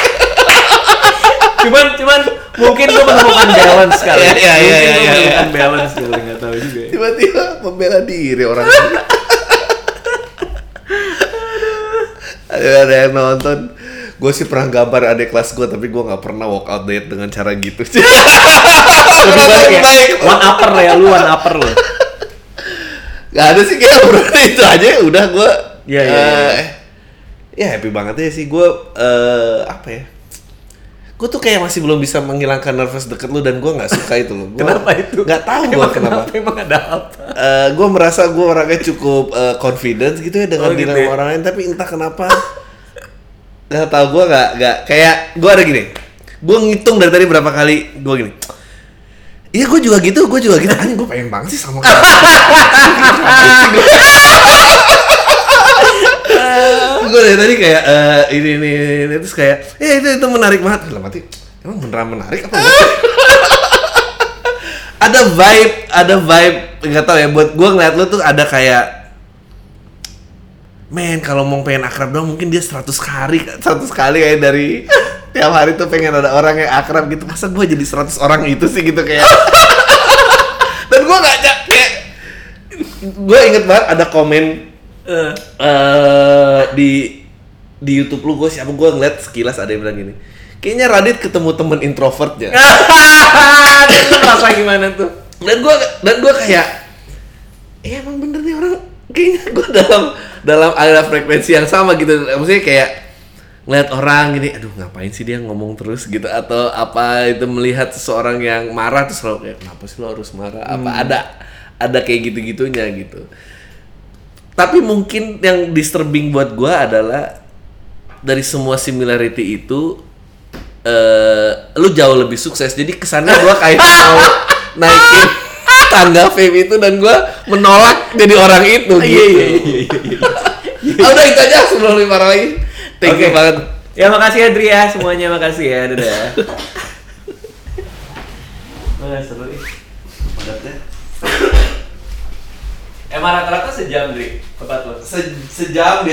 [SPEAKER 1] cuman cuman mungkin gue menemukan balance kali
[SPEAKER 2] Iya, iya, iya, iya, iya.
[SPEAKER 1] menemukan balance kali nggak tahu juga ya.
[SPEAKER 2] Tiba-tiba membela diri orang. ada yang nonton. Gue sih pernah gambar adik kelas gue tapi gue nggak pernah walk out date dengan cara gitu.
[SPEAKER 1] lebih baik ya one upper ya lu one upper lu
[SPEAKER 2] Gak ada sih kayak berarti itu aja udah gue.
[SPEAKER 1] Iya, iya, iya.
[SPEAKER 2] Ya happy banget ya sih gue. eh apa ya? Gue tuh kayak masih belum bisa menghilangkan nervous deket lu dan gue nggak suka itu loh. Gua
[SPEAKER 1] kenapa itu
[SPEAKER 2] Nggak tahu gue
[SPEAKER 1] Emang
[SPEAKER 2] kenapa.
[SPEAKER 1] emang ada apa
[SPEAKER 2] gue merasa gue orangnya cukup eh, confidence gitu ya dengan
[SPEAKER 1] Oh, gitu
[SPEAKER 2] diri
[SPEAKER 1] ya?
[SPEAKER 2] orang lain tapi entah kenapa nggak tahu gue nggak nggak kayak gue ada gini. Gue ngitung dari tadi berapa kali gue gini. Iya gue juga gitu gue juga gitu. Anjing gue pengen banget sih sama kamu. Gue dari tadi kayak eh, ini, ini ini terus kayak ya itu itu menarik banget. Lah mati emang beneran menarik apa ada vibe ada vibe nggak tahu ya buat gue ngeliat lu tuh ada kayak men kalau mau pengen akrab dong mungkin dia 100 kali 100 kali kayak dari tiap hari tuh pengen ada orang yang akrab gitu. Masa gue jadi 100 orang itu sih gitu kayak? Dan gue ja- kayak gue inget banget ada komen
[SPEAKER 1] eh.
[SPEAKER 2] di di YouTube lu gue siapa gue ngeliat sekilas ada yang bilang gini kayaknya Radit ketemu temen introvertnya
[SPEAKER 1] lu merasa gimana tuh?
[SPEAKER 2] Dan gue dan gue kayak eh emang bener kayaknya gue dalam dalam ada frekuensi yang sama gitu. Maksudnya kayak ngeliat orang gini aduh ngapain sih dia ngomong terus? gitu. Atau apa itu melihat seseorang yang marah terus selalu kayak kenapa sih lo harus marah? Apa ada ada kayak gitu gitunya gitu. Tapi mungkin yang disturbing buat gue adalah dari semua similarity itu eh lu jauh lebih sukses. Jadi kesannya gue kayak mau naikin tangga fame itu dan gue menolak jadi orang itu
[SPEAKER 1] Iya,
[SPEAKER 2] gitu
[SPEAKER 1] iya, iya, iya,
[SPEAKER 2] Ah, udah itu aja sebelum lima lagi thank you
[SPEAKER 1] Oke.
[SPEAKER 2] banget
[SPEAKER 1] Ya makasih ya Dri ya, semuanya makasih ya, dadah. Wah, seru nih. Emang rata-rata sejam Dri, tempat lo?
[SPEAKER 2] Se- sejam di